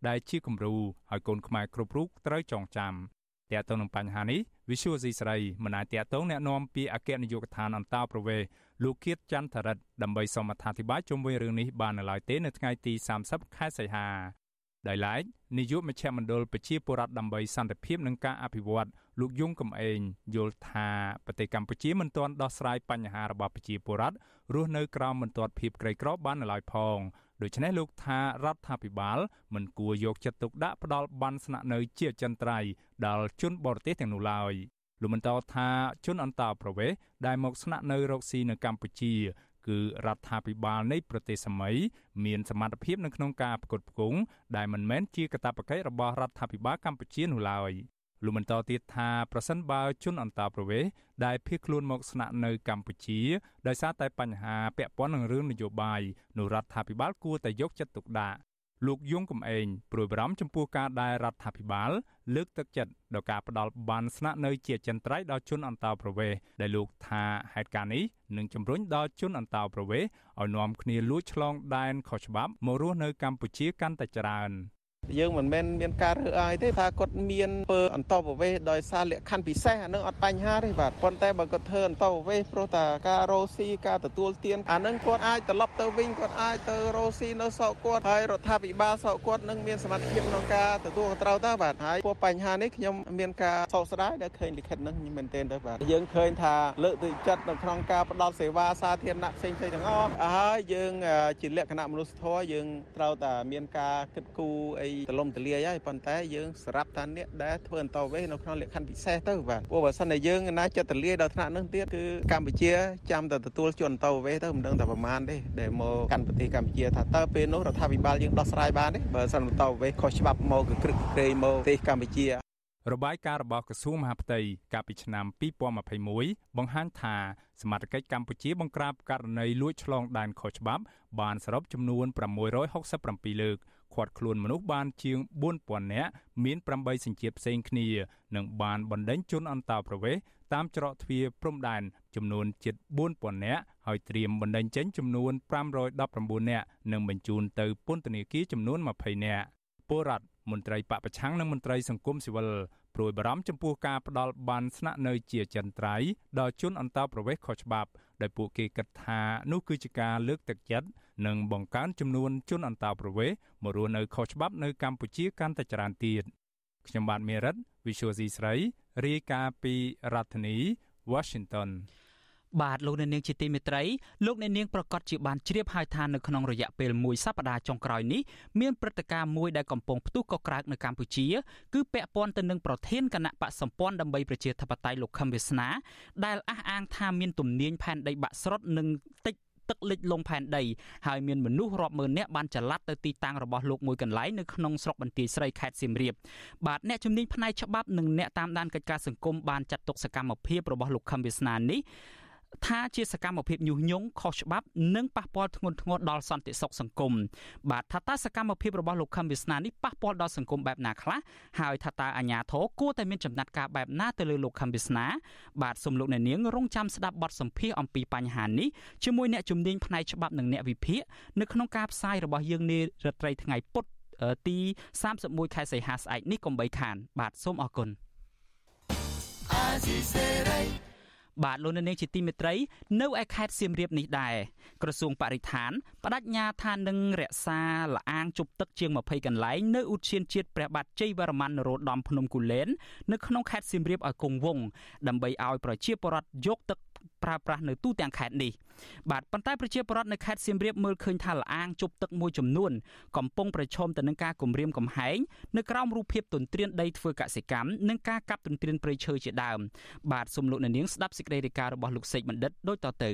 ដែលជាគំរូឲ្យកូនខ្មែរគ្រប់រូបត្រូវចងចាំតើតើនឹងបញ្ហានេះ Visual C ស្រីមិនអាចតតងแนะនាំពីអគ្គនាយកដ្ឋានអន្តោប្រវេសន៍លោកគៀតច័ន្ទរិទ្ធដើម្បីសូមអធិប្បាយជុំវិញរឿងនេះបាននៅឡើយទេនៅថ្ងៃទី30ខែសីហាដោយឡែកនាយកមជ្ឈមណ្ឌលប្រជាពលរដ្ឋដើម្បីសន្តិភាពនិងការអភិវឌ្ឍលោកយងកំឯងយល់ថាប្រទេសកម្ពុជាមិនទាន់ដោះស្រាយបញ្ហារបស់ប្រជាពលរដ្ឋរស់នៅក្រោមបន្ទាត់ភាពក្រីក្របាននៅឡើយផង ដូច្នេះលោកថារដ្ឋាភិបាលមិនគួរយកចិត្តទុកដាក់ផ្ដល់បានស្នាក់នៅជាចិនត្រៃដល់ជនបរទេសទាំងនោះឡើយលោកបន្តថាជនអន្តោប្រវេសន៍ដែលមកស្នាក់នៅរកស៊ីនៅកម្ពុជាគឺរដ្ឋាភិបាលនៃប្រទេសសម័យមានសមត្ថភាពនៅក្នុងការផ្គត់ផ្គង់ដែលមិនមែនជាកាតព្វកិច្ចរបស់រដ្ឋាភិបាលកម្ពុជានោះឡើយ លោកបន្តទៀតថាប្រសិនបើជនអន្តោប្រវេសន៍ដែលភៀសខ្លួនមកស្នាក់នៅកម្ពុជាដោយសារតែបញ្ហាពាក់ព័ន្ធនឹងរឿងនយោបាយនោះរដ្ឋាភិបាលគួរតែយកចិត្តទុកដាក់លោកយងកំឯងព្រួយបារម្ភចំពោះការដែលរដ្ឋាភិបាល លើកទឹកចិត្តដល់ការផ្ដល់បានស្នាក់នៅជាចន្ទ្រៃដល់ជនអន្តោប្រវេសន៍ដែលលោកថាហេតុការណ៍នេះនឹងជំរុញដល់ជនអន្តោប្រវេសន៍ឲ្យនាំគ្នាលួចឆ្លងដែនខុសច្បាប់មករស់នៅកម្ពុជាកាន់តែច្រើន។ យើងមិនមែនមានការរើសអើយទេថាគាត់មានពើអន្តោប្រវេសន៍ដោយសារលក្ខខណ្ឌពិសេសអានឹងអត់បញ្ហាទេបាទប៉ុន្តែបើគាត់ធ្វើអន្តោប្រវេសន៍ព្រោះតែការរស់ស៊ីការទទួលទានអានឹងគាត់អាចត្រឡប់ទៅវិញគាត់អាចទៅរស់ស៊ីនៅស្រុកគាត់ហើយរដ្ឋាភិបាលស្រុកគាត់នឹងមានសមត្ថភាពក្នុងការទទួលខុសត្រូវទៅបាទហើយពោះបញ្ហានេះខ្ញុំមានការសោកស្ដាយដែលឃើញលិខិតនឹងមែនទែនទៅបាទយើងឃើញថាលើកទឹកចិត្តនៅក្នុងការផ្ដល់សេវាសាធារណៈផ្សេងៗទាំងអស់ហើយយើងជាលក្ខណៈមនុស្សធម៌យើងត្រូវតែមានការគិតគូរអីទលំទលាយហើយប៉ុន្តែយើងសម្រាប់តាអ្នកដែលធ្វើអន្តវេសនៅក្នុងលក្ខខណ្ឌពិសេសទៅបាទព្រោះបើសិនតែយើងណាចិត្តទលាយដល់ថ្នាក់នឹងទៀតគឺកម្ពុជាចាំតែទទួលជនអន្តវេសទៅមិនដឹងតែប្រមាណទេដែលមកកាន់ប្រទេសកម្ពុជាថាតើពេលនោះរដ្ឋាភិបាលយើងដោះស្រាយបានទេបើសិនអន្តវេសខុសច្បាប់មកគឺគ្រឹកក្រែងមកប្រទេសកម្ពុជារបាយការណ៍របស់ក្រសួងមហាផ្ទៃកាលពីឆ្នាំ2021បង្ហាញថាសមត្ថកិច្ចកម្ពុជាបង្ក្រាបករណីលួចឆ្លងដែនខុសច្បាប់បានសរុបចំនួន667លើក ឃាត់ខ្លួនមនុស្សបានជាង4000នាក់មាន8សញ្ជាតិផ្សេងគ្នានិងបានបណ្ដេញជនអន្តោប្រវេសន៍តាមច្រកទ្វារព្រំដែនចំនួនជិត4000នាក់ហើយត្រៀមបណ្ដេញចេញចំនួន519នាក់និងបញ្ជូនទៅពន្ធនាគារចំនួន20នាក់ពលរដ្ឋ មន្ត្រីបពប្រឆាំងនិងមន្ត្រីសង្គមស៊ីវិលព្រួយបារម្ភចំពោះការផ្ដាល់បានស្នាក់នៅជាចន្ទ្រៃដល់ជនអន្តោប្រវេសន៍ខុសច្បាប់ដែលពួកគេគិតថានោះគឺជាការលើកទឹកចិត្តនិងបង្កើនចំនួនជនអន្តោប្រវេសន៍មករស់នៅខុសច្បាប់នៅកម្ពុជាកាន់តែច្រើនទៀតខ្ញុំបាទមេរិត Visual C ស្រីរាយការណ៍ពីរដ្ឋធានី Washington បាទលោកអ្នកនាងជាទីមេត្រីលោកអ្នកនាងប្រកាសជាបានជ្រាបហើយថានៅក្នុងរយៈពេលមួយសប្តាហ៍ចុងក្រោយនេះមានព្រឹត្តិការណ៍មួយដែលកំពុងផ្ទុះកក្រើកនៅកម្ពុជាគឺពាក់ព័ន្ធទៅនឹងប្រធានគណៈបកសម្ព័ន្ធដើម្បីប្រជាធិបតេយ្យលោកខឹមវាសនាដែលអះអាងថាមានទំនាញផែនដីបាក់ស្រុតនិងតិចទឹកលិចលងផែនដីហើយមានមនុស្សរាប់ម៉ឺននាក់បានចល័តទៅទីតាំងរបស់លោកមួយកន្លែងនៅក្នុងស្រុកបន្ទាយស្រីខេត្តសៀមរាបបាទអ្នកជំនាញផ្នែកច្បាប់និងអ្នកតាមដានកិច្ចការសង្គមបានចាត់ទុកសកម្មភាពរបស់លោកខឹមវាសនានេះ ថាជាសកម្មភាពញុះញង់ខុសច្បាប់និងប៉ះពាល់ធ្ងន់ធ្ងរដល់សន្តិសុខសង្គមបាទថាតើសកម្មភាពរបស់លោកខឹមវាសនានេះប៉ះពាល់ដល់សង្គមបែបណាខ្លះហើយថាតើអាជ្ញាធរគួរតែមានចំណាត់ការបែបណាទៅលើលោកខឹមវាសនាបាទសូមលោកអ្នកនាងរងចាំស្ដាប់បទសម្ភាសអំពីបញ្ហានេះជាមួយអ្នកជំនាញផ្នែកច្បាប់និងអ្នកវិភាគនៅក្នុងការផ្សាយរបស់យើងនារាត្រីថ្ងៃពុធទី31ខែសីហាស្អែកនេះកុំបីខាន បាទសូមអរគុណអាស៊ីសេរី បាទលោកនាងជាទីមេត្រីនៅឯខេត្តសៀមរាបនេះដែរក្រសួងបរិស្ថានបដិញ្ញាថានឹងរក្សាលអាងជប់ទឹកជាង20កន្លែងនៅឧទ្យានជាតិព្រះបាទជ័យវរ្ម័ននរោត្តមភ្នំគូលែននៅក្នុងខេត្តសៀមរាបឲ្យគង់វង្សដើម្បីឲ្យប្រជាពលរដ្ឋយកទឹក ប្រើប្រាស់នៅទូទាំងខេត្តនេះបាទប៉ុន្តែប្រជាពលរដ្ឋនៅខេត្តសៀមរាបមើលឃើញថាលអាងជប់ទឹកមួយចំនួនកំពុងប្រឈមទៅនឹងការគំរាមកំហែងនៅក្រោមរូបភាពទន្ទ្រានដីធ្វើកសិកម្មនិងការកាប់ទន្ទ្រានព្រៃឈើជាដើមបាទសូមលោកអ្នកនាងស្ដាប់សេចក្តីរាយការណ៍របស់លោកសេកបណ្ឌិតដូចតទៅ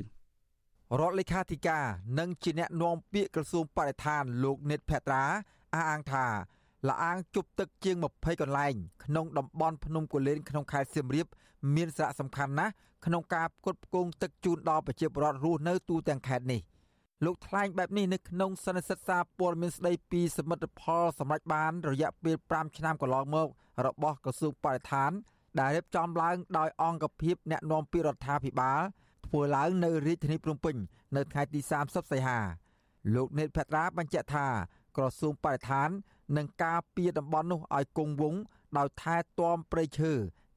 រដ្ឋលេខាធិការនិងជាអ្នកនាំពាក្យក្រសួងបរិស្ថានលោកនិតភត្រាអះអាងថា លអាងជប់ទឹកជាង20កន្លែងក្នុងតំបន់ភ្នំគូលែនក្នុងខេត្តសៀមរាបមានសារៈសំខាន់ណាស់ក្នុងការផ្គត់ផ្គង់ទឹកជូនដល់ប្រជាពលរដ្ឋរស់នៅទូទាំងខេត្តនេះលោកថ្លែងបែបនេះនៅក្នុងសន្និសីទសារព័ត៌មានស្ដីពីសមិទ្ធផលសម្រាប់បាន រយៈពេល5ឆ្នាំកន្លងមករបស់ក្រសួងបរិស្ថាន ដែលរៀបចំឡើងដោយអង្គភាពអ្នកណែនាំពីរដ្ឋាភិបាលធ្វើឡើងនៅរាជធានីភ្នំពេញនៅថ្ងៃទី30សីហាលោកនេតភត្រាបញ្ជាក់ថាក្រសួងបរិស្ថាន នឹងការពារតំបន់នោះឲ្យគង់វង្សដោយថែទាំព្រៃឈើ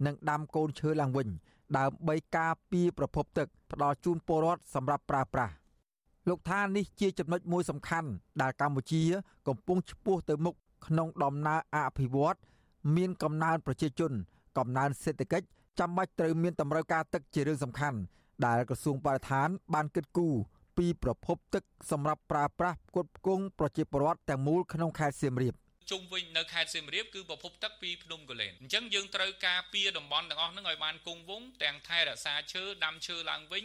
និងដាំកូនឈើឡើងវិញដើម្បីការពារប្រភពទឹកផ្ដល់ជូនពលរដ្ឋសម្រាប់ប្រើប្រាស់លោកថានេះជាចំណុចមួយសំខាន់ដែលកម្ពុជា កំពុងឆ្ពោះទៅមុខក្នុងដំណើរអភិវឌ្ឍមានកំណើនប្រជាជន កំណើនសេដ្ឋកិច្ចចាំបាច់ត្រូវមានតម្រូវការទឹកជារឿងសំខាន់ដែលក្រសួងបរិស្ថាន បានគិតគូរពីប្រភពទឹកសម្រាប់ប្រើប្រាស់ផ្គត់ផ្គង់ប្រជាពលរដ្ឋទាំងមូលក្នុងខេត្តសៀមរាប ជុំវិញនៅខេត្តសៀមរាបគឺប្រភពទឹកពីភ្នំកលែនអញ្ចឹងយើងត្រូវការពារតំបន់ទាំងអស់ហ្នឹងឲ្យបានគង់វង្សទាំងថែរក្សាឈើដាំឈើឡើងវិញ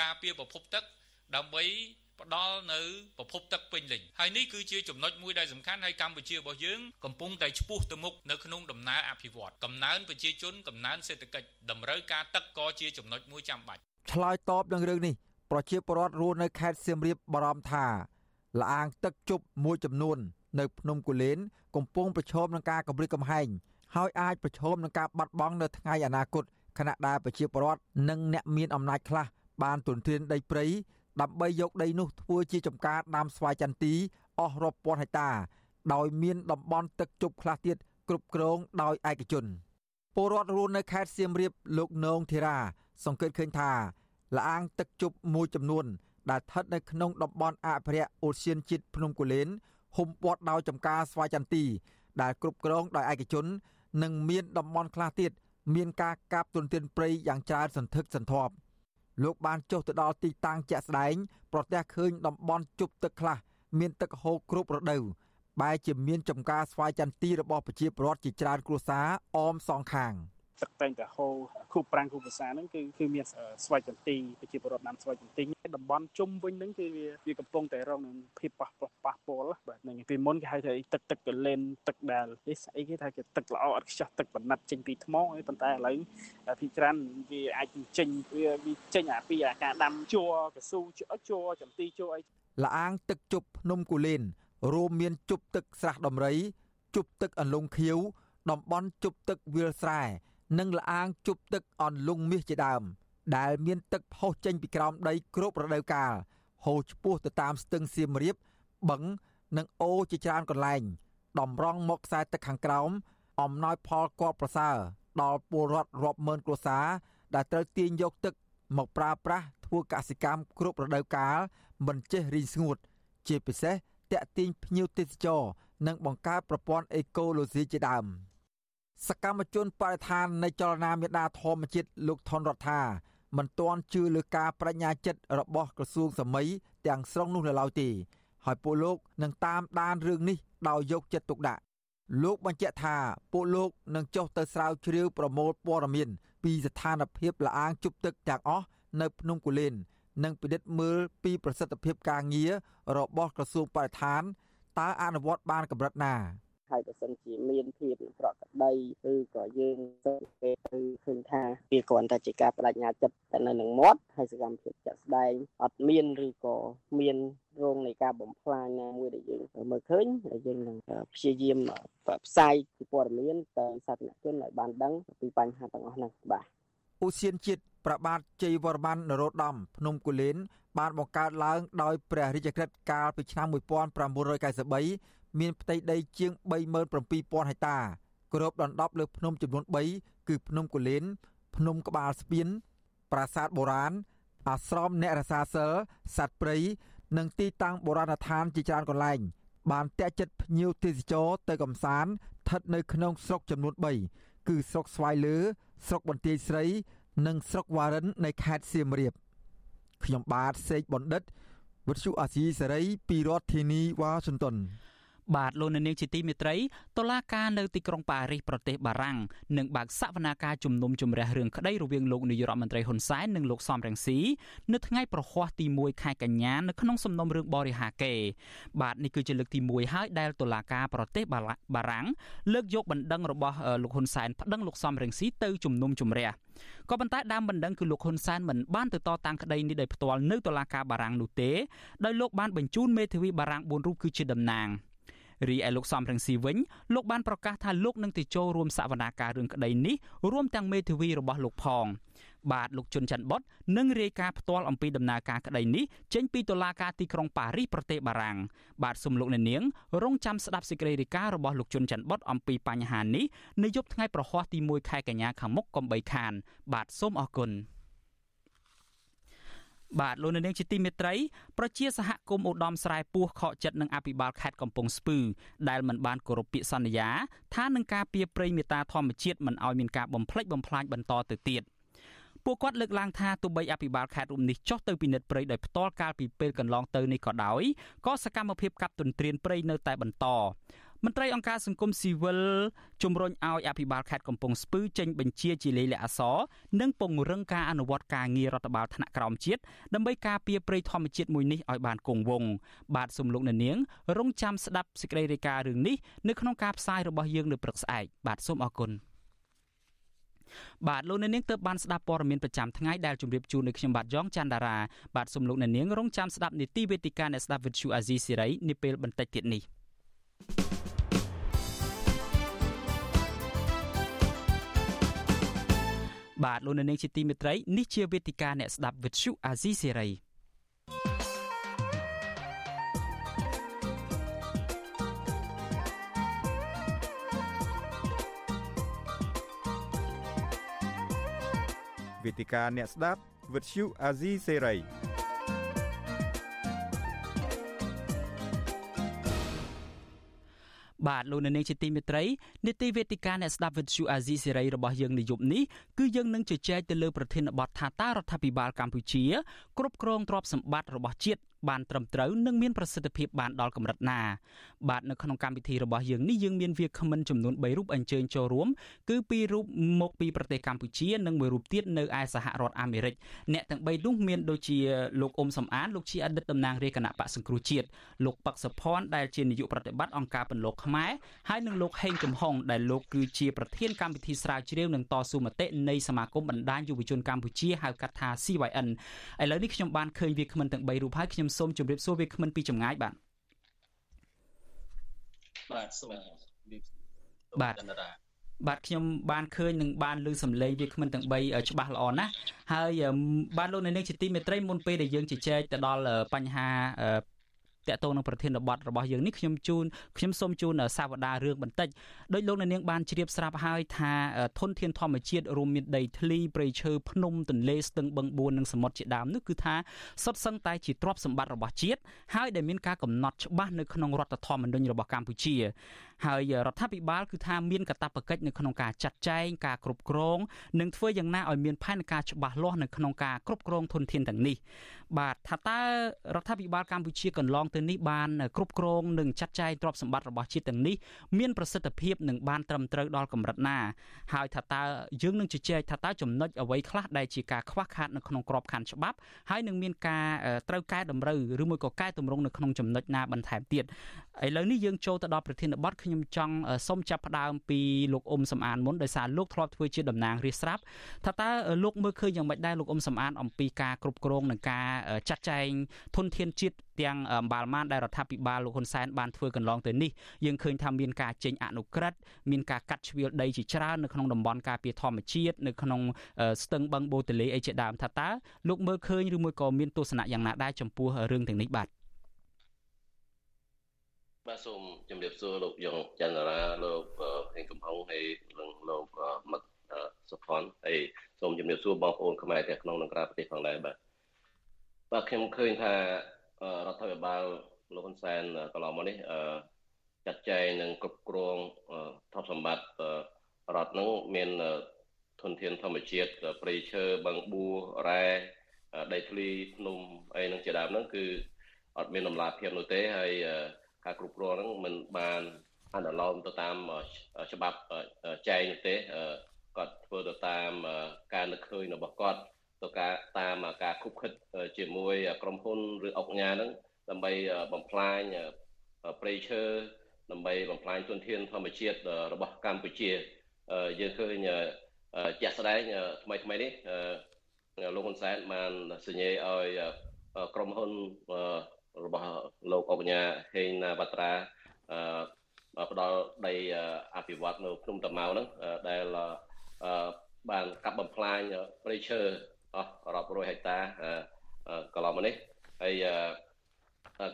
ការពារប្រភពទឹកដើម្បីផ្ដល់នៅប្រភពទឹកពេញលេញហើយនេះគឺជាចំណុចមួយដែលសំខាន់ហើយកម្ពុជារបស់យើងកំពុងតែឆ្ពោះទៅមុខនៅក្នុងដំណើរអភិវឌ្ឍកំណើនប្រជាជនកំណើនសេដ្ឋកិច្ចតម្រូវការទឹកក៏ជាចំណុចមួយចាំបាច់ឆ្លើយតបនឹងរឿងនេះប្រជាពលរដ្ឋរស់នៅខេត្តសៀមរាបបារម្ភថាលអាងទឹកជប់មួយចំនួន នៅភ្នំគូលែនកំពុងប្រឈមនឹងការគំរាមកំហែងហើយអាចប្រឈមនឹងការបាត់បង់នៅថ្ងៃអនាគតខណៈដែលប្រជាពលរដ្ឋនិងអ្នកមានអំណាចខ្លះបានទន្ទ្រានដីព្រៃដើម្បីយកដីនោះធ្វើជាចំការដាំស្វាយចន្ទីអស់រាប់ពាន់ហិកតា ដោយមានតំបន់ទឹកជប់ខ្លះទៀតគ្រប់គ្រងដោយឯកជនពលរដ្ឋរស់នៅខេត្តសៀមរាបលោកនងធីរ៉ាសង្កេតឃើញថាលអាងទឹកជប់មួយចំនួន ដែលស្ថិតនៅក្នុងតំបន់អភិរក្សអូសៀនជាតិភ្នំគូលែន ហុំព័ទ្ធដោយចំការស្វាយចន្ទី ដែលគ្រប់គ្រងដោយឯកជន និងមានតំបន់ខ្លះទៀតមានការកាប់ទុនទានព្រៃយ៉ាងច្រើនសន្ធឹកសន្ធាប់លោកបានចុះទៅដល់ទីតាំងជាក់ស្ដែងប្រទះឃើញតំបន់ជប់ទឹកខ្លះមានទឹកហូរគ្រប់រដូវបែរជាមានចំការស្វាយចន្ទីរបស់ប្រជាពលរដ្ឋជាច្រើនគ្រួសារអមសងខាង។ ទឹកតែងតែហូរខូបប្រាំងខូបភាសាហ្នឹងគឺគឺមានស្វ័យចន្ទីប្រជាពលរដ្ឋដាំស្វ័យចន្ទីតំបន់ជុំវិញហ្នឹងគឺវាវាកំពុងតែរងនឹងភាពប៉ះប៉ះប៉ះពាល់បាទហ្នឹងពីមុនគេហៅថាទឹកទឹកកលែនទឹកដែលនេះស្អីគេថាគេទឹកល្អអត់ខ្ចោះទឹកបណ្ណិតចេញពីថ្មហើយប៉ុន្តែឥឡូវភាគច្រើនវាអាចចេញវាវាចេញអាពីអាការដាំជួរកស៊ូជួរចន្ទីជួរអីលអាងទឹកជប់ភ្នំគូលែនរួមមានជប់ទឹកស្រះដំរីជប់ទឹកអន្លង់ខៀវតំបន់ជប់ទឹកវាលស្រែ និងលអាងជប់ទឹកអន្លង់មាសជាដើម ដែលមានទឹកផុសចេញពីក្រោមដីគ្រប់រដូវកាលហូរឆ្ពោះទៅតាមស្ទឹងសៀមរាបបឹងនិងអូរជាច្រើនកន្លែងតម្រង់មកខ្សែទឹកខាងក្រោមអំណោយផលកបប្រសើរដល់ពលរដ្ឋរាប់ម៉ឺនគ្រួសារដែលត្រូវទាញយកទឹកមកប្រើប្រាស់ធ្វើកសិកម្មគ្រប់រដូវកាលមិនចេះរីងស្ងួត ជាពិសេសតាក់ទាញភ្ញៀវទេសចរនិងបង្កើតប្រព័ន្ធអេកូឡូស៊ីជាដើម។ សកម្មជនបរិស្ថាននៃចលនាមេដាធម្មជាតិលោកថនរដ្ឋាមិនទាន់ជឿលើការបញ្ញាចិត្តរបស់ក្រសួងសម័យទាំងស្រុងនោះនៅឡើយទេហើយពួកលោកនឹងតាមដានរឿងនេះដោយយកចិត្តទុកដាក់លោកបញ្ជាក់ថាពួកលោកនឹងចុះទៅស្រាវជ្រាវប្រមូលព័ត៌មានពីស្ថានភាពលអាងជប់ទឹកទាំងអស់នៅភ្នំគូលែននិងពិនិត្យមើលពីប្រសិទ្ធភាពការងាររបស់ក្រសួងបរិស្ថានតើអនុវត្តបានកម្រិតណា ហើយបើសិនជាមានភាពប្រក្រតីឬក៏យើងសង្កេតទៅឃើញថាវាគ្រាន់តែជាការបដិញ្ញាចិត្តតែនៅនឹងមាត់ហើយសកម្មភាពចាក់ស្ដែងអត់មានឬក៏មានរងនៃការបំផ្លាញណាមួយដែលយើងមើលឃើញហើយយើងនឹងព្យាយាមផ្សាយព័ត៌មានទៅសាធារណជនឲ្យបានដឹងពីបញ្ហាទាំងអស់ហ្នឹងបាទឧស្សាហជាតិប្របាទជ័យវរ្ម័ននរោត្តមភ្នំគូលែនបានបង្កើតឡើងដោយព្រះរាជក្រឹត្យកាលពីឆ្នាំ1993 មានផ្ទៃដីជាង37000ហិកតាគ្របដណ្ដប់លើភ្នំចំនួន3គឺភ្នំគូលែនភ្នំក្បាលស្ពាន ប្រាសាទបុរាណអាស្រមអ្នករសាសិលសត្វព្រៃនិងទីតាំងបុរាណដ្ឋានជាច្រើនកន្លែង បានតាក់ចិត្តភ្ញៀវទេសចរទៅកំសាន្តស្ថិតនៅក្នុងស្រុកចំនួន3គឺស្រុកស្វាយលើ ស្រុកបន្ទាយស្រី និងស្រុកវ៉ារិននៃខេត្តសៀមរាបខ្ញុំបាទសេកបណ្ឌិតវិទ្យុអាស៊ីសេរីពីរដ្ឋធានីវ៉ាស៊ីនតោន បាទលោកនាងជាទីមេត្រីតុលាការនៅទីក្រុងប៉ារីសប្រទេសបារាំងនឹងបើកសវនាការជំនុំជម្រះរឿងក្តីរវាងលោកនាយរដ្ឋមន្ត្រីហ៊ុនសែននិងលោកសំរងស៊ីនៅថ្ងៃប្រហ័សទី1ខែកញ្ញានៅក្នុងសំណុំរឿងបរិហាកេបាទនេះគឺជាលើកទី1ហើយដែលតុលាការប្រទេសបារាំងលើកយកបណ្ដឹងរបស់លោកហ៊ុនសែនប្តឹងលោកសំរងស៊ីទៅជំនុំជម្រះក៏ប៉ុន្តែដើមបណ្ដឹងគឺលោកហ៊ុនសែនមិនបានទៅតតាំងក្តីនេះដោយផ្ទាល់នៅតុលាការបារាំងនោះទេដោយលោកបានបញ្ជូនមេធាវីបារាំង4រូបគឺជាតំណាង រីឯលោកសំរងស៊ីវិញលោកបានប្រកាសថាលោកនឹងទៅចូលរួមសវនាការរឿងក្តីនេះរួមទាំងមេធាវីរបស់លោកផងបាទលោកជុនច័ន្ទបុតនឹងរាយការណ៍ផ្ទាល់អំពីដំណើរការក្តីនេះចេញពីតុលាការទីក្រុងប៉ារីសប្រទេសបារាំងបាទសូមលោកអ្នកនាងរងចាំស្ដាប់សេចក្តីរាយការណ៍របស់លោកជុនច័ន្ទបុតអំពីបញ្ហានេះនៅយប់ថ្ងៃប្រហ័សទី1ខែកញ្ញាខាងមុខកុំបីខាន បាទសូមអរគុណ បាទលោកនាងជាទីមេត្រីប្រជាសហគមន៍ឧត្តមស្រែពោះខកចិត្តនឹងអភិបាលខេត្តកំពង់ស្ពឺដែលមិនបានគោរពពាក្យសន្យាថានឹងការពៀប្រៃមេតាធម្មជាតិមិនឲ្យមានការបំផ្លិចបំផ្លាញបន្តទៅទៀតពួកគាត់លើកឡើងថាទោះបីអភិបាលខេត្តរូបនេះចុះទៅពិនិត្យព្រៃដោយផ្ទាល់កាលពីពេលកន្លងទៅនេះក៏ដោយក៏សកម្មភាពកាប់ទន្ទ្រានព្រៃនៅតែបន្ត មន្ត្រីអង្គការសង្គមស៊ីវិលជំរុញឲ្យអភិបាលខេត្តកំពង់ស្ពឺចេញបញ្ជាជាលេខលិខិតអសរនិងពង្រឹងការអនុវត្តការងាររដ្ឋបាលថ្នាក់ក្រោមជាតិដើម្បីការពារព្រៃធម្មជាតិមួយនេះឲ្យបានគង់វង្សបាទសំលោកនាង រងចាំស្ដាប់សេចក្តីរាយការណ៍រឿងនេះនៅក្នុងការផ្សាយរបស់យើងនៅព្រឹកស្អែកបាទសូមអរគុណបាទលោកអ្នកនាងទើបបានស្ដាប់ព័ត៌មានប្រចាំថ្ងៃដែលជម្រាបជូននៅខ្ញុំបាទយ៉ងច័ន្ទដារាបាទសូមលោកអ្នកនាងរងចាំស្ដាប់នីតិវេទិកាអ្នកស្ដាប់វិទ្យុអាស៊ីសេរីនាពេលបន្តិចទៀតនេះ។ បាទលោកនាងជាទីមេត្រីនេះជាវេទិកាអ្នកស្ដាប់វិទ្យុអាស៊ីសេរីវេទិកាអ្នកស្ដាប់វិទ្យុអាស៊ីសេរី បាទលោកនៅនាងជាទីមេត្រីនីតិវេទិកាអ្នកស្ដាប់វិទ្យុអាស៊ីសេរីរបស់យើងនាយប់នេះគឺយើងនឹងជជែកទៅលើប្រធានបទថាតើរដ្ឋាភិបាលកម្ពុជាគ្រប់គ្រងទ្រព្យសម្បត្តិរបស់ជាតិបានត្រឹមត្រូវនិងមានប្រសិទ្ធភាពបានដល់កម្រិតណាបាទនៅក្នុងកម្មវិធីរបស់យើងនេះយើងមានវាគ្មិនចំនួន3រូបអញ្ជើញចូលរួមគឺពីររូបមកពីប្រទេសកម្ពុជានិងមួយរូបទៀតនៅឯសហរដ្ឋអាមេរិកអ្នកទាំង3នោះមានដូចជាលោកអ៊ុំសំអានលោកជាអតីតតំណាងរាជគណៈបកសង្គ្រោះជាតិលោកប៉ាក់សុផាន់ដែលជានាយកប្រតិបត្តិអង្គការពន្លកខ្មែរហើយនិងលោកហេងចំហុងដែលលោកគឺជាប្រធានកម្មវិធីស្រាវជ្រាវនិងតស៊ូមតិនៃសមាគមបណ្ដាញយុវជនកម្ពុជាហៅកាត់ថា CYN ឥឡូវនេះខ្ញុំបានឃើញវាគ្មិនទាំង3រូបហើយខ្ញុំខ្ញុំសូមជម្រាបសួរវាគ្មិនពីចម្ងាយបាទបាទសូមជម្រាបបាទបាទខ្ញុំបានឃើញនឹងបានលើសំឡេងវាគ្មិនទាំង3ច្បាស់ល្អណាស់ហើយបានលោកនៅនេះជាទីមេត្រីមុនពេលដែលយើងជជែកទៅដល់បញ្ហា តកតងនឹងប្រធានបទរបស់យើងនេះខ្ញុំជូនខ្ញុំសូមជូនសាវតារឿងបន្តិចដោយលោកអ្នកនាងបានជ្រាបស្រាប់ហើយថាធនធានធម្មជាតិរួមមានដីធ្លីព្រៃឈើភ្នំទន្លេស្ទឹងបឹងបួននិងសមុទ្រជាដើមនោះគឺថាសុទ្ធសឹងតែជាទ្រព្យសម្បត្តិរបស់ជាតិហើយដែលមានការកំណត់ច្បាស់នៅក្នុងរដ្ឋធម្មនុញ្ញរបស់កម្ពុជា ហើយរដ្ឋាភិបាលគឺថាមានកាតព្វកិច្ចនៅក្នុងការចាត់ចែងការគ្រប់គ្រងនិងធ្វើយ៉ាងណាឲ្យមានផែនការច្បាស់លាស់នៅក្នុងការគ្រប់គ្រងធនធានទាំងនេះបាទថាតើរដ្ឋាភិបាលកម្ពុជាកន្លងទៅនេះបានគ្រប់គ្រងនិងចាត់ចែងទ្រព្យសម្បត្តិរបស់ជាតិទាំងនេះមានប្រសិទ្ធភាពនិងបានត្រឹមត្រូវដល់កម្រិតណាហើយថាតើយើងនឹងជជែកថាតើចំណុចអ្វីខ្លះដែលជាការខ្វះខាតនៅក្នុងក្របខ័ណ្ឌច្បាប់ហើយនឹងមានការត្រូវកែតម្រូវឬមួយក៏កែតម្រង់នៅក្នុងចំណុចណាបន្ថែមទៀត ឥឡូវនេះយើងចូលទៅដល់ប្រធានបទខ្ញុំចង់សូមចាប់ផ្ដើមពីលោកអ៊ុំសំអានមុនដោយសារលោកធ្លាប់ធ្វើជាតំណាងរាស្ត្រស្រាប់ថាតើលោកមើលឃើញយ៉ាងម៉េចដែរលោកអ៊ុំសំអានអំពីការគ្រប់គ្រងនិងការចាត់ចែងធនធានជាតិទាំងអម្បាលម៉ានដែលរដ្ឋាភិបាលលោកហ៊ុនសែនបានធ្វើកន្លងទៅនេះយើងឃើញថាមានការចេញអនុក្រឹត្យមានការកាត់ជ្រៀលដីជាច្រើននៅក្នុងតំបន់ការពារធម្មជាតិនៅក្នុងស្ទឹងបឹងបូទលេអីជាដើមថាតើលោកមើលឃើញឬមួយក៏មានទស្សនៈយ៉ាងណាដែរចំពោះរឿងទាំងនេះបាទ បាទសូមជម្រាបសួរលោកយ៉ងចន្ទរាលោកហេងកំហុងហើយនិងលោកមឹកសុផនហើយសូមជម្រាបសួរបងប្អូនខ្មែរទាំងក្នុងនិងក្រៅប្រទេសផងដែរបាទបាទខ្ញុំឃើញថារដ្ឋាភិបាលលោកហ៊ុនសែនកន្លងមកនេះចាត់ចែងនិងគ្រប់គ្រងទ្រព្យសម្បត្តិរដ្ឋនឹងមានធនធានធម្មជាតិព្រៃឈើបឹងបួរ៉ែដីធ្លីភ្នំអីនឹងជាដើមហ្នឹងគឺអត់មានដំណាភាពនោះទេហើយ ការគ្រប់គ្រងហ្នឹងមិនបានអនុលោមទៅតាមច្បាប់ចែងទេគាត់ធ្វើទៅតាមការនឹកឃើញរបស់គាត់ទៅការតាមការខុបខិតជាមួយក្រុមហ៊ុនឬអង្គការហ្នឹងដើម្បីបំផ្លាញព្រៃឈើដើម្បីបំផ្លាញទុនធានធម្មជាតិរបស់កម្ពុជាយើងឃើញជាក់ស្ដែងថ្មីថ្មីនេះលោកហ៊ុនសែនបានសញ្ញេឲ្យក្រុមហ៊ុន របស់លោកអង្គញាហេងណាវត្រាផ្ដល់ដីអភិវឌ្ឍនៅភ្នំតាម៉ៅហ្នឹងដែលបានកាប់បំផ្លាញព្រៃឈើអស់រាប់រយហិកតាកន្លងមកនេះហើយ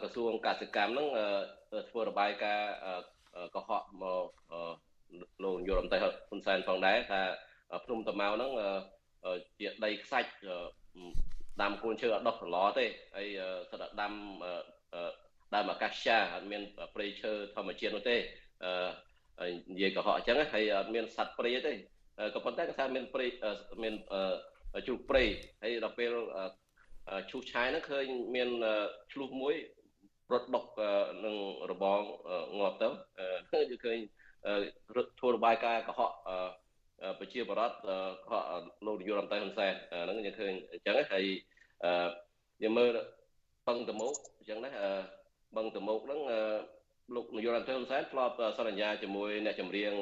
ក្រសួងកសិកម្មហ្នឹងធ្វើរបាយការណ៍កុហកមកលោកនាយករដ្ឋមន្ត្រីហ៊ុនសែនផងដែរថាភ្នំតាម៉ៅហ្នឹងជាដីខ្សាច់ ដាំកូនឈើអត់ដុះឡទេហើយស្ដាប់ដាំដើមអាកាសអត់មានព្រៃឈើធម្មជាតិនោះទេនិយាយកុហកអញ្ចឹងហើយអត់មានសត្វព្រៃទេក៏ប៉ុន្តែគេថាមានព្រៃមានជ្រូកព្រៃហើយដល់ពេលឈូសឆាយហ្នឹងឃើញមានឆ្លុះមួយរត់បុកនឹងរបងងាប់ទៅគឺឃើញធ្វើរបាយការណ៍កុហក ប្រជាបរតកុហកលោកនាយករដ្ឋមន្ត្រីហ៊ុនសែនហ្នឹងយើងឃើញអញ្ចឹងហើយយើងមើលបឹងតមោកអញ្ចឹងណាបឹងតមោកហ្នឹងលោកនាយករដ្ឋមន្ត្រីហ៊ុនសែនធ្លាប់សន្យាជាមួយអ្នកចម្រៀង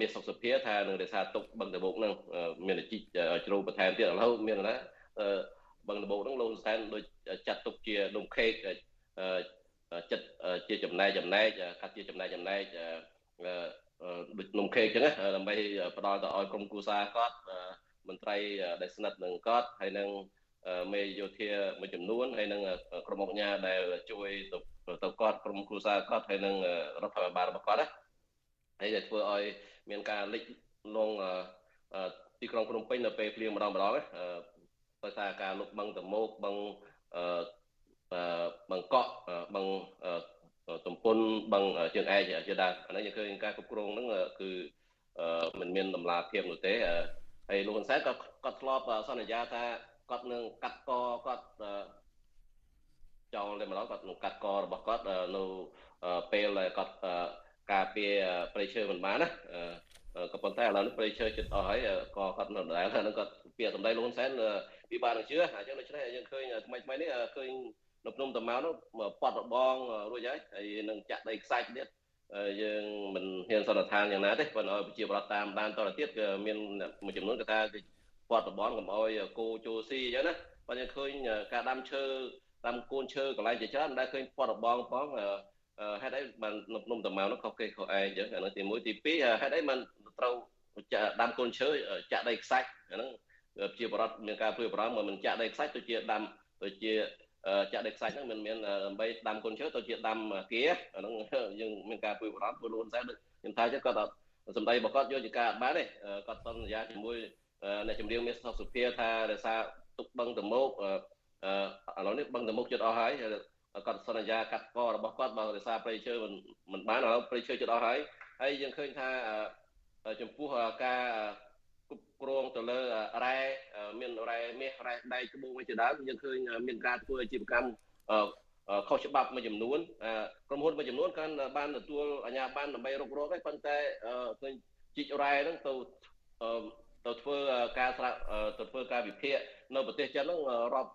មានសុខសភាថានឹងរក្សាទុកបឹងតបោកហ្នឹងមានជីជ្រោបន្ថែមទៀតឥឡូវមានណាបឹងតបោកហ្នឹងលោកសែនដូចចាត់ទុកជាដុំខេកចិត្តជាចំណែកចំណែកកាត់ជាចំណែកចំណែក ដូចនំខេកចឹងណាដើម្បីផ្ដល់ទៅឲ្យក្រុមគូសាគាត់មន្ត្រីដែលស្និទ្ធនឹងគាត់ហើយនឹងមេយោធាមួយចំនួនហើយនឹងក្រុមអង្គការដែលជួយទៅទៅគាត់ក្រុមគ្រួសារគាត់ហើយនឹងរដ្ឋាភិបាលរបស់គាត់ណាហើយដែលធ្វើឲ្យមានការលិចលងទីក្រុងភ្នំពេញនៅពេលភ្លៀងម្ដងម្ដងណាដោយសារការលុបបឹងតមោកបឹងបឹងកក់បឹង តំពុនបឹងជើងឯកជាដើមអានេះយើងឃើញការគ្រប់គ្រងហ្នឹងគឺមិនមានដំណាភាពនោះទេហើយលោកហ៊ុនសែនក៏គាត់ធ្លាប់សន្យាថាគាត់នឹងកាត់កគាត់ចោលតែម្ដងគាត់នឹងកាត់ករបស់គាត់នៅពេលដែលគាត់ការពារប្រៃឈើមិនបានណាក៏ប៉ុន្តែឥឡូវនេះប្រៃឈើចិត្តអស់ហើយក៏គាត់នៅដដែលហ្នឹងគាត់ពាក្យសម្ដីលោកហ៊ុនសែនពិបាកនឹងជឿអញ្ចឹងដូច្នេះយើងឃើញថ្មីថ្មីនេះឃើញ នៅភ្នំតាម៉ៅនោះប៉ាត់របងរួចហើយហើយនឹងចាក់ដីខ្សាច់ទៀតយើងមិនហ៊ានសន្និដ្ឋានយ៉ាងណាទេប៉ុន្តែប្រជាប្រដ្ឋតាមដានតទៅទៀតគឺមានមួយចំនួនគេថាគេពាត់របងកុំអោយគោចូលស៊ីអញ្ចឹងណាបើយើងឃើញការដាំឈើដាំកូនឈើកន្លែងជាច្រើនដែលឃើញពាត់របងផងហេតុអីបាននៅភ្នំតាម៉ៅនោះខុសគេខុសឯងអញ្ចឹងអានោះទី1ទី2ហេតុអីมันត្រូវដាំកូនឈើចាក់ដីខ្សាច់អាហ្នឹងជាបរដ្ឋមានការព្រួយបារម្ភមិនចាក់ដីខ្សាច់ទៅជាដាំទៅជា ចាក់ដីខ្សាច់ហ្នឹងមិនមានដើម្បីដាំកូនឈើទៅជាដាំគាអាហ្នឹងយើងមានការព្រួយបារម្ភព្រោះលោកសែនដូចខ្ញុំថាចឹងគាត់សម្ដីរបស់គាត់យកជាការអត់បានទេគាត់សន្យាជាមួយអ្នកចម្រៀងមានសុភាថារសារទុកបឹងតមោកឥឡូវនេះបឹងតមោកចិត្តអស់ហើយគាត់សន្យាកាត់ករបស់គាត់បើរសារព្រៃឈើមិនមិនបានឥឡូវព្រៃឈើជិតអស់ហើយហើយយើងឃើញថាចំពោះការ គ្រប់គ្រងទៅលើរ៉ែមានរ៉ែមាសរ៉ែដែកត្បូងវិញជាដើមយើងឃើញមានការធ្វើអាជីវកម្មខុសច្បាប់មួយចំនួនក្រុមហ៊ុនមួយចំនួនកាន់បានទទួលអាជ្ញាប័ណ្ណដើម្បីរុករកហើយប៉ុន្តែឃើញជីករ៉ែហ្នឹងទៅទៅធ្វើការស្រាទៅធ្វើការវិភាគនៅប្រទេសចិនហ្នឹងរាប់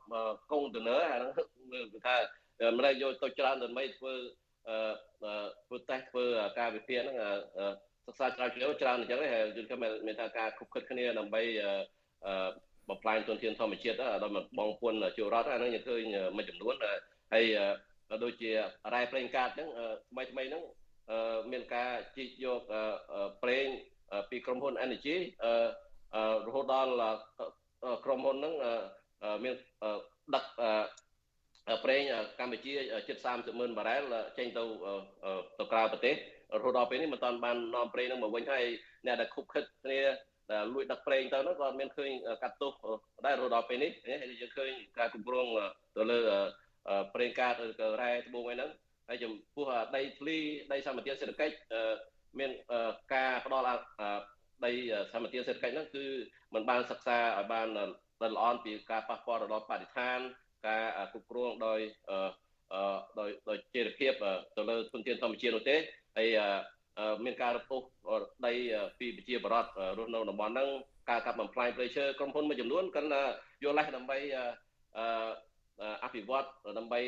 កុងតឺន័រអាហ្នឹងគឺថាមិនได้យកទៅច្រើនដើម្បីធ្វើធ្វើតេស្តធ្វើការវិភាគហ្នឹង សិក្សាច្រើនជ្រៅច្រើនអញ្ចឹងហើយយល់ថាមានថាការខុបខិតគ្នាដើម្បីបំផ្លាញទុនធានធម្មជាតិដល់បងពុនជួរដ្ឋអាហ្នឹងយើងឃើញមួយចំនួនហើយដូចជារ៉ែប្រេងកាតហ្នឹងថ្មីថ្មីហ្នឹងមានការជីកយកប្រេងពីក្រុមហ៊ុន Energy រហូតដល់ក្រុមហ៊ុនហ្នឹងមានដឹកប្រេងកម្ពុជាជិត30ម៉ឺនបារ៉ែលចេញទៅទៅក្រៅប្រទេស រហូតដល់ពេលនេះមិនតាន់បាននាំប្រេងហ្នឹងមកវិញហើយអ្នកដែលខុបខិតគ្នាដែលលួចដឹកប្រេងទៅហ្នឹងក៏មានឃើញកាត់ទោសដែររហូតដល់ពេលនេះយើងឃើញការគ្រប់គ្រងទៅលើប្រេងកាតឬក៏រ៉ែត្បូងអីហ្នឹងហើយចំពោះដីធ្លីដីសម្បត្តិសេដ្ឋកិច្ចមានការផ្ដល់ដីសម្បត្តិសេដ្ឋកិច្ចហ្នឹងគឺมันបានសិក្សាឲ្យបានល្អិតពីការប៉ះពាល់ដល់បរិស្ថានការគ្រប់គ្រងដោយដោយដោយជាភាពទៅលើធនធានធម្មជាតិនោះទេ ហើយមានការរពុះដីពីប្រជាបរតរស់នៅតំបន់ហ្នឹងការកាប់បំផ្លាញព្រៃឈើក្រុមហ៊ុនមួយចំនួនគាត់យកលេសដើម្បីអភិវឌ្ឍដើម្បី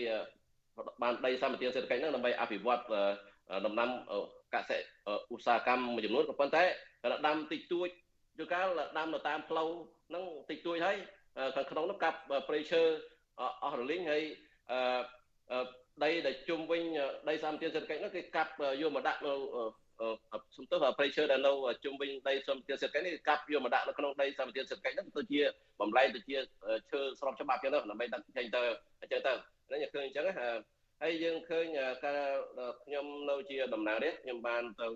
បានដីសម្បត្តិសេដ្ឋកិច្ចហ្នឹងដើម្បីអភិវឌ្ឍដំណាំកសិឧស្សាហកម្មមួយចំនួនក៏ប៉ុន្តែដាំតិចតួចជួនកាលដាំនៅតាមផ្លូវហ្នឹងតិចតួចហើយខាងក្នុងនោះកាប់ព្រៃឈើអស់រលីងហើយអឺ ដីដែលជុំវិញដីសម្បត្តិសេដ្ឋកិច្ចនោះគេកាប់យកមកដាក់នៅសំទោសប្រៃឈើដែលនៅជុំវិញដីសម្បត្តិសេដ្ឋកិច្ចនេះកាប់យកមកដាក់នៅក្នុងដីសម្បត្តិសេដ្ឋកិច្ចនោះទៅជាបំលែងទៅជាឈើស្របច្បាប់ចឹងទៅដើម្បីដាក់ចេញទៅអញ្ចឹងទៅនេះយើងឃើញអញ្ចឹងហើយយើងឃើញការខ្ញុំនៅជាតំណាងរាស្ត្រខ្ញុំបានទៅ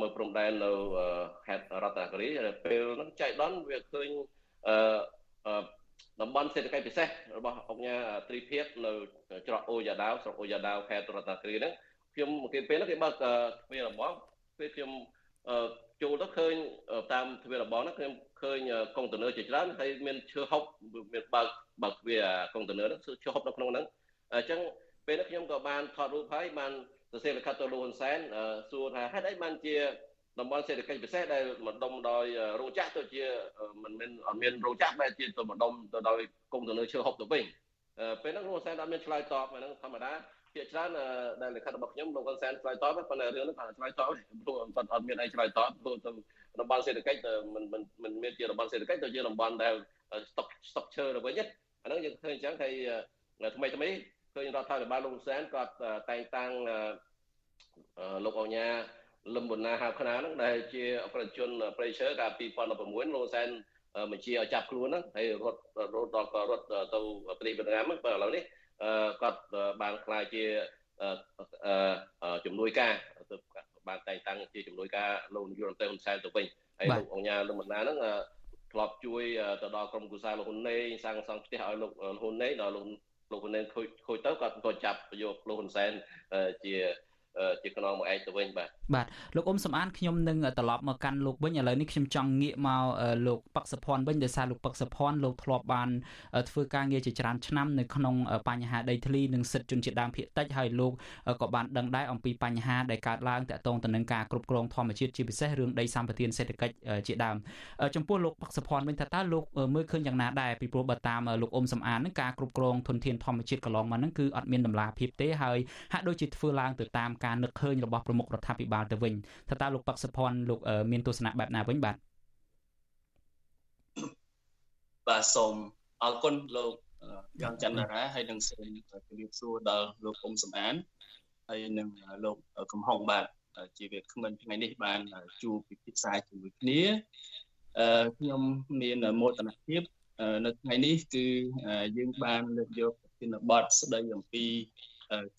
មើលព្រំដែននៅខេត្តរតនគិរីពេលហ្នឹងចៃដន្យវាឃើញអឺ តំបន់សេដ្ឋកិច្ចពិសេសរបស់អង្គការត្រីភិបនៅច្រកអូយ៉ាដាវស្រុកអូយ៉ាដាវខេត្តរតនគិរីហ្នឹងខ្ញុំគេពេលហ្នឹងគេបើកទ្វាររបស់ពេលខ្ញុំចូលទៅឃើញតាមទ្វាររបស់ហ្នឹងខ្ញុំឃើញកុងតឺន័រជាច្រើនហើយមានឈើហុកមានបើកបើកទ្វារកុងតឺន័រហ្នឹងឈើហុកនៅក្នុងហ្នឹងអញ្ចឹងពេលហ្នឹងខ្ញុំក៏បានថតរូបហើយបានសរសេរលិខិតទៅលោកហ៊ុនសែនសួរថាហេតុអីបានជា តំបន់សេដ្ឋកិច្ចពិសេសដែលម្ដុំដោយរោងចក្រទៅជាមិនមែនអត់មានរោងចក្របែរជាទៅម្ដុំទៅដោយកុងទៅនៅឈើហុកទៅវិញពេលហ្នឹងលោកសែនអត់មានឆ្លើយតបហ្នឹងធម្មតាភាគច្រើនដែលលិខិតរបស់ខ្ញុំលោកសែនឆ្លើយតបប៉ុន្តែរឿងហ្នឹងគាត់ឆ្លើយតបព្រោះគាត់អត់មានអីឆ្លើយតបព្រោះទៅតំបន់សេដ្ឋកិច្ចមិនមិនមិនមានជាតំបន់សេដ្ឋកិច្ចទៅជាតំបន់ដែលស្តុកស្តុកឈើទៅវិញអាហ្នឹងយើងឃើញអញ្ចឹងហើយថ្មីថ្មីឃើញរដ្ឋាភិបាលលោកសែនគាត់តែងតាំងលោកអញ្ញា លឹមបណ្ណាហៅខ្នាហ្នឹងដែលជាអក្រិតជនប្រៃឈើកាល2016លោកសែនបញ្ជាឲ្យចាប់ខ្លួនហ្នឹងហើយរត់រត់ដល់ក៏រត់ទៅប្រទេសវៀតណាមហ្នឹងបើឥឡូវនេះគាត់បានខ្លាយជាជំនួយការទៅបានតែងតាំងជាជំនួយការលោកនាយករដ្ឋមន្ត្រីហ៊ុនសែនទៅវិញហើយលោកអង្គញាលឹមបណ្ណាហ្នឹងធ្លាប់ជួយទៅដល់ក្រុមគូសារលោកហ៊ុនណេសាងសង់ផ្ទះឲ្យលោកហ៊ុនណេដល់លោកលោកហ៊ុនណេខូចខូចទៅគាត់ក៏ចាប់យកលោកហ៊ុនសែនជាជាខ្នងមកឯងទៅវិញបាទ បាទលោកអ៊ុំសំអានខ្ញុំនឹងត្រឡប់មកកាន់លោកវិញឥឡូវនេះខ្ញុំចង់ងាកមកលោកប៉ាក់សុភ័ណ្ឌវិញដោយសារលោកប៉ាក់សុភ័ណ្ឌលោកធ្លាប់បានធ្វើការងារជាច្រើនឆ្នាំនៅក្នុងបញ្ហាដីធ្លីនិងសិទ្ធិជនជាតិដើមភាគតិចហើយលោកក៏បានដឹងដែរអំពីបញ្ហាដែលកើតឡើងតាក់ទងទៅនឹងការគ្រប់គ្រងធម្មជាតិជាពិសេសរឿងដីសម្បត្តិសេដ្ឋកិច្ចជាដើមចំពោះលោកប៉ាក់សុភ័ណ្ឌវិញថាតើលោកមើលឃើញយ៉ាងណាដែរពីព្រោះបើតាមលោកអ៊ុំសំអាននឹងការគ្រប់គ្រងធនធានធម្មជាតិកន្លងមកហ្នឹងគឺអត់មានតម្លាភាពទេហើយហាក់ដូចជាធ្វើឡើងទៅតាមការនឹកឃើញរបស់ប្រមុខរដ្ឋាភិបាលទៅវិញថាតើលោកប៉ាក់សុភ័ណ្ឌលោកមានទស្សនៈបែបណាវិញបាទបាទសូមអរគុណលោកយ៉ាងច័ន្ទរាហើយនឹងសូមជម្រាបសួរដល់លោកអ៊ុំសំអានហើយនឹងលោកកំហុងបាទជាវាគ្មិនថ្ងៃនេះបានជួបពិភាក្សាជាមួយគ្នាអឺខ្ញុំមានមោទនភាពនៅថ្ងៃនេះគឺយើងបានលើកយកប្រធានបទស្ដីអំពី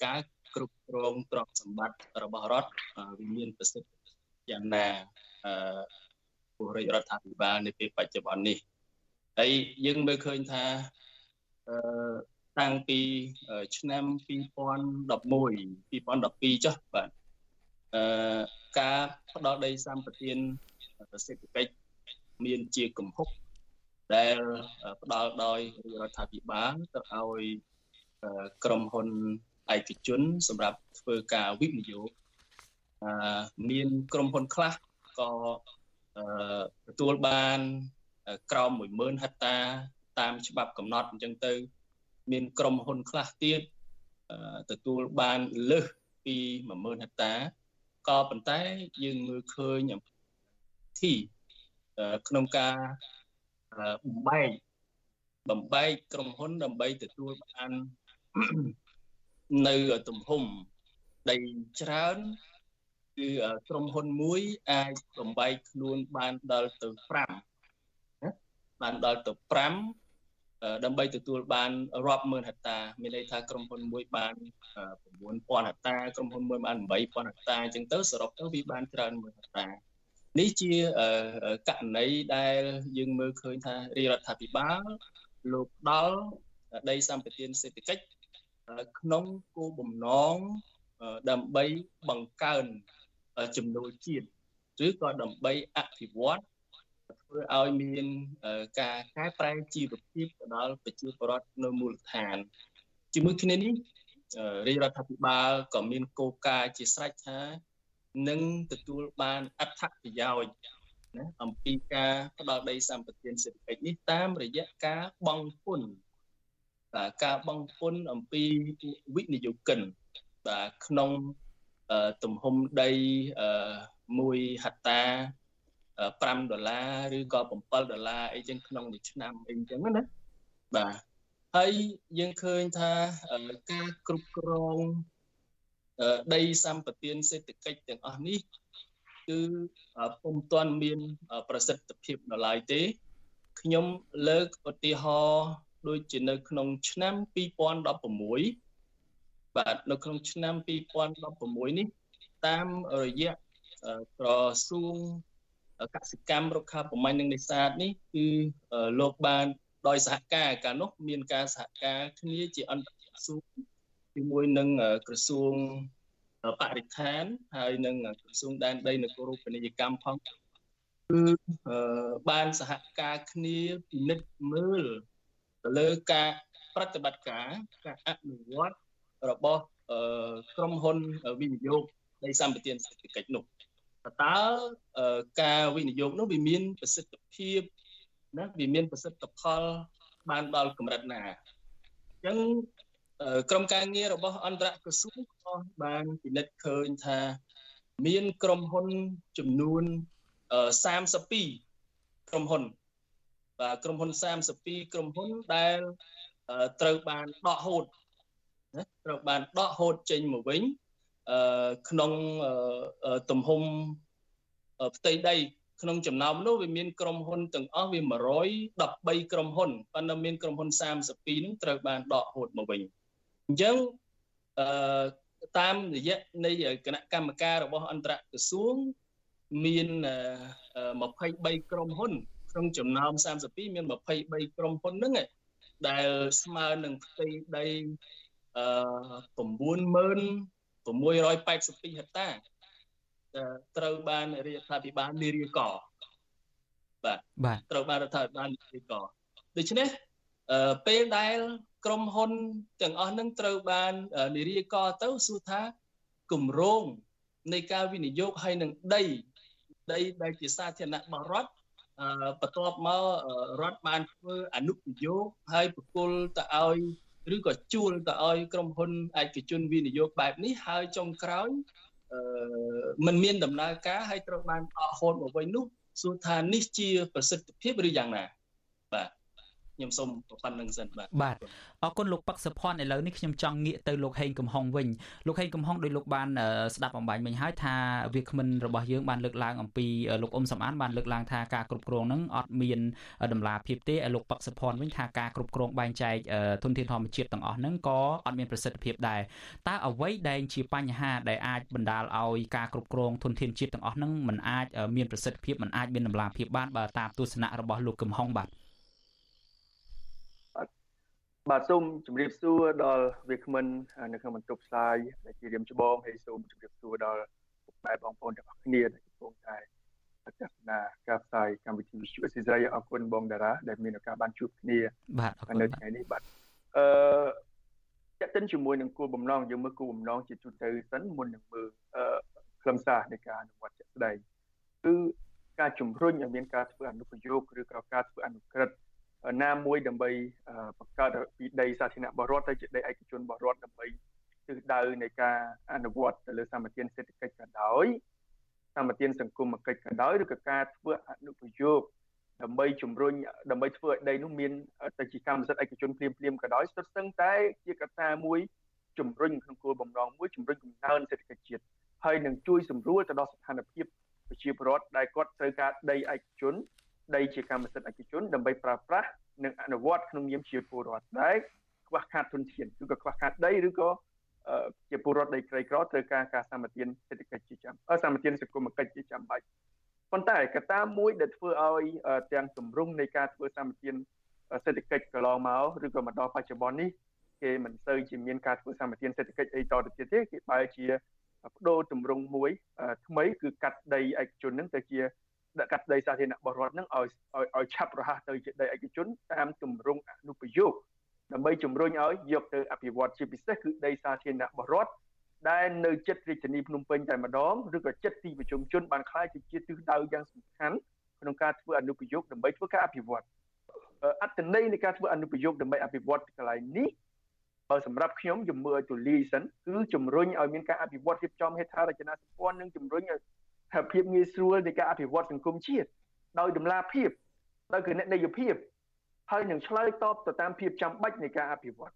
ការ គ្រប់គ្រងទ្រព្យសម្បត្តិរបស់រដ្ឋវាមានប្រសិទ្ធយ៉ាងណាអឺពលរដ្ឋរដ្ឋាភិបាលនៅពេលបច្ចុប្បន្ននេះហើយយើងមើលឃើញថាអឺតាំងពីឆ្នាំ2011 2012ចុះបាទអឺការផ្ដល់ដីសម្បទានសេដ្ឋកិច្ចមានជាកំហុកដែលផ្ដល់ដោយរដ្ឋាភិបាលទៅឲ្យក្រុមហ៊ុន ឯកជន សម្រាប់ធ្វើការវិនិយោគមានក្រុមហ៊ុនខ្លះក៏ទទួលបានក្រោម10000ហិកតាតាមច្បាប់កំណត់អញ្ចឹងទៅ មានក្រុមហ៊ុនខ្លះទៀតទទួលបានលើសពី10000ហិកតាក៏ប៉ុន្តែយើងមើលឃើញទីក្នុងការបំបែកបំបែកក្រុមហ៊ុនដើម្បីទទួលបាន នៅទំហំដីច្រើនគឺក្រុមហ៊ុនមួយអាចបំបែកខ្លួនបានដល់ទៅ5ណាបានដល់ទៅ5ដើម្បីទទួលបានរាប់ម៉ឺនហិកតាមានន័យថាក្រុមហ៊ុនមួយបាន9000ហិកតាក្រុមហ៊ុនមួយបាន8000ហិកតាអញ្ចឹងទៅសរុបទៅវាបានច្រើនម៉ឺនហិកតានេះជាករណីដែលយើងមើលឃើញថារាជរដ្ឋាភិបាលលោកដល់ដីសម្បត្តិសេដ្ឋកិច្ច ក្នុងគោលបំណងដើម្បីបង្កើនចំណូលជាតិឬក៏ដើម្បីអភិវឌ្ឍធ្វើឲ្យមានការកែប្រែជីវភាពទៅដល់ប្រជាពលរដ្ឋនៅមូលដ្ឋានជាមួយគ្នានេះរាជរដ្ឋាភិបាលក៏មានគោលការណ៍ជាស្រេចថានឹងទទួលបានអត្ថប្រយោជន៍ណាអំពីការផ្ដល់ដីសម្បត្តិសេដ្ឋកិច្ចនេះតាមរយៈការបង់ពន្ធ បាទការបង់ពន្ធអំពីវិនិយោគិនបាទក្នុងទំហំដី1ហិកតា5ដុល្លារឬក៏7ដុល្លារអីចឹងក្នុងមួយឆ្នាំអីចឹងណាបាទហើយយើងឃើញថាការគ្រប់គ្រងដីសម្បត្តិសេដ្ឋកិច្ចទាំងអស់នេះគឺពុំទាន់មានប្រសិទ្ធភាពដល់ឡើយទេខ្ញុំលើកឧទាហរណ៍ ដូចជានៅក្នុងឆ្នាំ2016បាទនៅក្នុងឆ្នាំ2016នេះតាមរយៈក្រសួងកសិកម្មរុក្ខាប្រមាញ់និងនេសាទនេះគឺលោកបានដោយសហការកាលនោះមានការសហការគ្នាជាអន្តរក្រសួងជាមួយនឹងក្រសួងបរិស្ថានហើយនឹងក្រសួងដែនដីនគរូបនីយកម្មផងគឺបានសហការគ្នាពិនិត្យមើលទៅ លើការប្រតិបត្តិការការអនុវត្តរបស់ក្រុមហ៊ុនវិនិយោគនៃសម្បត្តិសេដ្ឋកិច្ចនោះតើការវិនិយោគនោះវាមានប្រសិទ្ធភាពណាវាមានប្រសិទ្ធផលបានដល់កម្រិតណាអញ្ចឹងក្រុមការងាររបស់អន្តរក្រសួងក៏បានពិនិត្យឃើញថាមានក្រុមហ៊ុនចំនួន32ក្រុមហ៊ុន បាទក្រុមហ៊ុន32ក្រុមហ៊ុនដែលត្រូវបានដកហូតណាត្រូវបានដកហូតចេញមកវិញអឺក្នុងទំហំផ្ទៃដីក្នុងចំណោមនោះវាមានក្រុមហ៊ុនទាំងអស់វា113ក្រុមហ៊ុនប៉ុន្តែមានក្រុមហ៊ុន32នឹងត្រូវបានដកហូតមកវិញអញ្ចឹងអឺតាមរយៈនៃគណៈកម្មការរបស់អន្តរក្រសួងមាន23ក្រុមហ៊ុន ក្នុងចំណោម32មាន23ក្រុមហ៊ុនហ្នឹងដែលស្មើនឹងផ្ទៃដីអឺ90682ហិកតាត្រូវបានរដ្ឋាភិបាលនិរិយកបាទបាទត្រូវបានរដ្ឋាភិបាលនិរិយកដូច្នេះពេលដែលក្រុមហ៊ុនទាំងអស់នឹងត្រូវបាននិរិយកទៅសួរថាគម្រោងនៃការវិនិយោគហើយនឹងដីដីដែលជាសាធារណៈរបស់រដ្ឋ បន្ទាប់មករដ្ឋបានធ្វើអនុប្រយោគហើយប្រគល់ទៅឲ្យឬក៏ជួលទៅឲ្យក្រុមហ៊ុនឯកជនវិនិយោគបែបនេះហើយចុងក្រោយអឺมันមានដំណើរការហើយត្រូវបានអកហូតមកវិញនោះសួរថានេះជាប្រសិទ្ធភាពឬយ៉ាងណាបាទ ខ្ញុំសូមប៉ុណ្្នឹងសិនបាទបាទអរគុណលោកប៉ាក់សុផាន់ឥឡូវនេះខ្ញុំចង់ងាកទៅលោកហេងកំហុងវិញលោកហេងកំហុងដោយលោកបានស្ដាប់អំបញ្ញមិញហើយថាវាគ្មិនរបស់យើងបានលើកឡើងអំពីលោកអ៊ុំសំអានបានលើកឡើងថាការគ្រប់គ្រងនឹងអត់មានដំណាភាពទេឲ្យលោកប៉ាក់សុផាន់វិញថាការគ្រប់គ្រងបែងចែកធនធានធម្មជាតិទាំងអស់ហ្នឹងក៏អត់មានប្រសិទ្ធភាពដែរតើអ្វីដែលជាបញ្ហាដែលអាចបណ្ដាលឲ្យការគ្រប់គ្រងធនធានជាតិទាំងអស់ហ្នឹងมันអាចមានប្រសិទ្ធភាពมันអាចមានដំណាភាពបានបើតាមទស្សនៈរបស់លោកកំហុងបាទ បាទសូមជម្រាបសួរដល់វាគ្មិននៅក្នុងបន្ទប់ផ្សាយដែលជារៀមច្បងហើយសូមជម្រាបសួរដល់បែបបងប្អូនទាំងអស់គ្នាដែលកំពុងតែទស្សនាការផ្សាយកម្មវិធីវិទ្យុអេស៊ីសរ៉ៃអរគុណបងតារាដែលមានឱកាសបានជួបគ្នាបាទអរគុណនៅថ្ងៃនេះបាទអឺចាក់ទិនជាមួយនឹងគោលបំណងយើងមើលគោលបំណងជាទូទៅសិនមុននឹងមើលអឺខ្លឹមសារនៃការអនុវត្តជាក់ស្ដែងគឺការជំរុញឲ្យមានការធ្វើអនុប្រយោគឬក៏ការធ្វើអនុក្រឹត្យ ណាមួយដើម្បីបង្កើតពីដីសាធារណៈបរដ្ឋទៅជាដីឯកជនបរដ្ឋដើម្បីទិសដៅនៃការអនុវត្តទៅលើសម្បទានសេដ្ឋកិច្ចក៏ដោយសម្បទានសង្គមកិច្ចក៏ដោយឬក៏ការធ្វើអនុប្រយោគដើម្បីជំរុញដើម្បីធ្វើឲ្យដីនោះមានទៅជាកម្មសិទ្ធិឯកជនភ្លាមភ្លាមក៏ដោយស្ទើរស្ទឹងតែជាកត្តាមួយជំរុញក្នុងគោលបំណងមួយជំរុញកំណើនសេដ្ឋកិច្ចជាតិហើយនឹងជួយសម្រួលទៅដល់ស្ថានភាពប្រជាពលរដ្ឋដែលគាត់ត្រូវការដីឯកជន ដីជាកម្មសិទ្ធិឯកជនដើម្បីប្រើប្រាស់និងអនុវត្តក្នុងនាមជាពលរដ្ឋដែលខ្វះខាតទុនធានឬក៏ខ្វះខាតដីឬក៏ជាពលរដ្ឋដីក្រីក្រត្រូវការការសម្បទានសេដ្ឋកិច្ចជាចាំសម្បទានសង្គមគិច្ចជាចាំបាច់ប៉ុន្តែកត្តាមួយដែលធ្វើឲ្យទាំងទម្រង់នៃការធ្វើសម្បទានសេដ្ឋកិច្ចកន្លងមកឬក៏មកដល់បច្ចុប្បន្ននេះគេមិនសូវជាមានការធ្វើសម្បទានសេដ្ឋកិច្ចអីតទៅទៀតទេគេបែរជាបដូរទម្រង់មួយថ្មីគឺកាត់ដីឯកជននឹងទៅជា ដាក់កាត់ដីសាធារណៈបរដ្ឋនឹងឲ្យឲ្យឆាប់រហ័សទៅជាដីឯកជនតាមទម្រង់អនុប្រយោគដើម្បីជំរុញឲ្យយកទៅអភិវឌ្ឍជាពិសេសគឺដីសាធារណៈបរដ្ឋដែលនៅចិត្តរាជធានីភ្នំពេញតែម្ដងឬក៏ចិត្តទីប្រជុំជនបានខ្លាយជាជាទិសដៅយ៉ាងសំខាន់ក្នុងការធ្វើអនុប្រយោគដើម្បីធ្វើការអភិវឌ្ឍអត្តន័យនៃការធ្វើអនុប្រយោគដើម្បីអភិវឌ្ឍកន្លែងនេះបើសម្រាប់ខ្ញុំជំរឿឲ្យទូលាយសិនគឺជំរុញឲ្យមានការអភិវឌ្ឍរៀបចំហេដ្ឋារចនាសម្ព័ន្ធនិងជំរុញឲ្យ ភាពងាយស្រួលនៃការអភិវឌ្ឍសង្គមជាតិដោយតម្លាភាពដោយគណនេយ្យភាពហើយនឹងឆ្លើយតបទៅតាមភាពចាំបាច់នៃការអភិវឌ្ឍ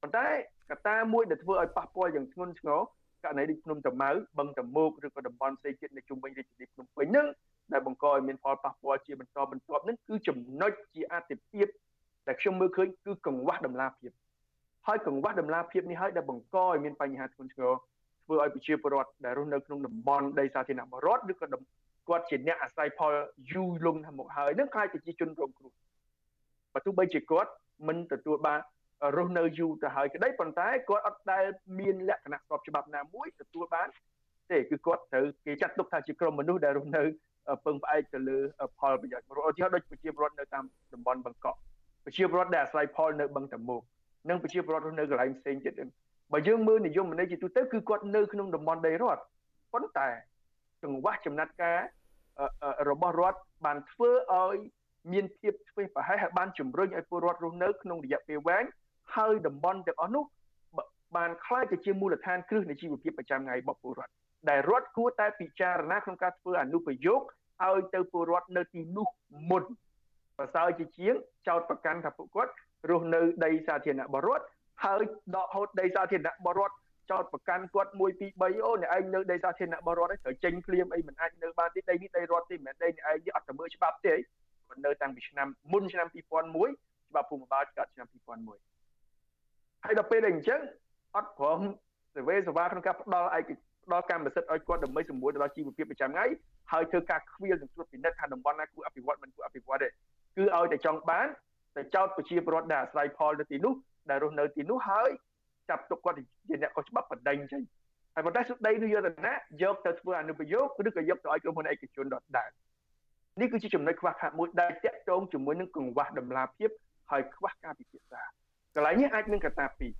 ប៉ុន្តែកត្តាមួយដែលធ្វើឲ្យប៉ះពាល់យ៉ាងធ្ងន់ធ្ងរករណីដូចភ្នំតាម៉ៅបឹងតមោកឬក៏តំបន់ផ្សេងទៀតនៅជុំវិញរាជធានីភ្នំពេញនឹងដែលបង្កឲ្យមានផលប៉ះពាល់ជាបន្តបន្ទាប់នឹងគឺចំណុចជាអតិភិបដែលខ្ញុំមើលឃើញគឺកង្វះតម្លាភាពហើយកង្វះតម្លាភាពនេះហើយដែលបង្កឲ្យមានបញ្ហាធ្ងន់ធ្ងរ ធ្វើឲ្យប្រជាពលរដ្ឋដែលរស់នៅក្នុងតំបន់ដីសាធារណៈបរដ្ឋឬក៏គាត់ជាអ្នកអាស្រ័យផលយូរលង់មកហើយនឹងខ្លាចប្រជាជនរងគ្រោះបើទោះបីជាគាត់មិនទទួលបានរស់នៅយូរទៅហើយក្តីប៉ុន្តែគាត់អត់ដែលមានលក្ខណៈស្របច្បាប់ណាមួយទទួលបានទេគឺគាត់ត្រូវគេចាត់ទុកថាជាក្រុមមនុស្សដែលរស់នៅពឹងផ្អែកទៅលើផលប្រយោជន៍ឧទាហរណ៍ដូចប្រជាពលរដ្ឋនៅតាមតំបន់បង្កក់ប្រជាពលរដ្ឋដែលអាស្រ័យផលនៅបឹងតមោកនិងប្រជាពលរដ្ឋរស់នៅកន្លែងផ្សេងទៀត បើយើងមើលនិយមន័យជាទូទៅគឺគាត់នៅក្នុងតំបន់ដីរដ្ឋប៉ុន្តែចង្វាក់ចំណាត់ការរបស់រដ្ឋបានធ្វើឲ្យមានភាពស្វេះប្រហែលហើយបានជំរុញឲ្យពលរដ្ឋរស់នៅក្នុងរយៈពេលវែងហើយតំបន់ទាំងអស់នោះបានខ្លាយទៅជាមូលដ្ឋានគ្រឹះនៃជីវភាពប្រចាំថ្ងៃរបស់ពលរដ្ឋដែលរដ្ឋគួរតែពិចារណាក្នុងការធ្វើអនុប្រយោគឲ្យទៅពលរដ្ឋនៅទីនោះមុនប្រសើរជាជាងចោតប្រកាន់ថាពួកគាត់រស់នៅដីសាធារណៈរបស់រដ្ឋ ហើយដកហូតដីសាធារណៈបរដ្ឋចោតប្រកាន់គាត់1 2 3អូអ្នកឯងនៅដីសាធារណៈបរដ្ឋត្រូវចេញភ្លាមអីមិនអាចនៅបានទេដីនេះដីរដ្ឋទេមិនមែនដីអ្នកឯងនេះអត់ទៅមើលច្បាប់ទេគាត់នៅតាំងពីឆ្នាំមុនឆ្នាំ2001ច្បាប់ភូមិបាលកើតឆ្នាំ2001ហើយដល់ពេលដែលអញ្ចឹងអត់ព្រមសេវេសវ៉ាក្នុងការផ្ដល់ឯកផ្ដល់កម្មសិទ្ធិឲ្យគាត់ដើម្បីសម្រួលទៅដល់ជីវភាពប្រចាំថ្ងៃហើយធ្វើការខ្វៀលនិងត្រួតពិនិត្យថាតំបន់ណាគួរអភិវឌ្ឍមិនគួរអភិវឌ្ឍទេគឺឲ្យតែចង់បានតែចោតប្រជាពលរដ្ឋដែលអាស្រ័យផលនៅទីនោះ ដែលរស់នៅទីនោះហើយចាប់ទុកគាត់ជាអ្នកខុសច្បាប់បណ្ដេញចេញហើយប៉ុន្តែសុទ្ធដីនោះយកទៅណាយកទៅធ្វើអនុប្រយោគឬក៏យកទៅឲ្យក្រុមហ៊ុនឯកជនដដែលនេះគឺជាចំណុចខ្វះខាតមួយដែលតាក់ទងជាមួយនឹងកង្វះតម្លាភាពហើយខ្វះការពិភាក្សាកន្លែងនេះអាចមានកត្តាពីរ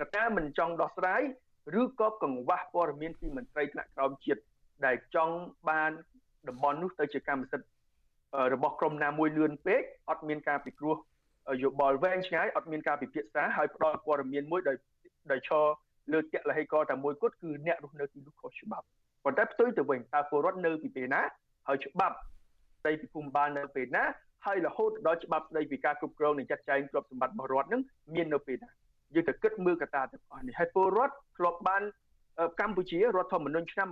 កត្តាមិនចង់ដោះស្រាយឬក៏កង្វះព័ត៌មានពីមន្ត្រីថ្នាក់ក្រោមជាតិដែលចង់បានតំបន់នោះទៅជាកម្មសិទ្ធិរបស់ក្រុមណាមួយលឿនពេកអត់មានការពិគ្រោះ យោបល់វែងឆ្ងាយអត់មានការពិភាក្សាហើយផ្ដល់ព័ត៌មានមួយដោយដោយឈរលើទលហេកតែមួយគត់គឺអ្នករស់នៅទីនោះខុសច្បាប់ប៉ុន្តែផ្ទុយទៅវិញតើពលរដ្ឋនៅពីពេលណាហើយច្បាប់ស្ដីពីភូមិបាលនៅពេលណាហើយរហូតដល់ច្បាប់ស្ដីពីការគ្រប់គ្រងនិងចាត់ចែងទ្រព្យសម្បត្តិរបស់រដ្ឋនឹងមាននៅពេលណាយើងទៅគិតមើលកត្តាទាំងអស់នេះហើយពលរដ្ឋធ្លាប់បានកម្ពុជារដ្ឋធម្មនុញ្ញឆ្នាំ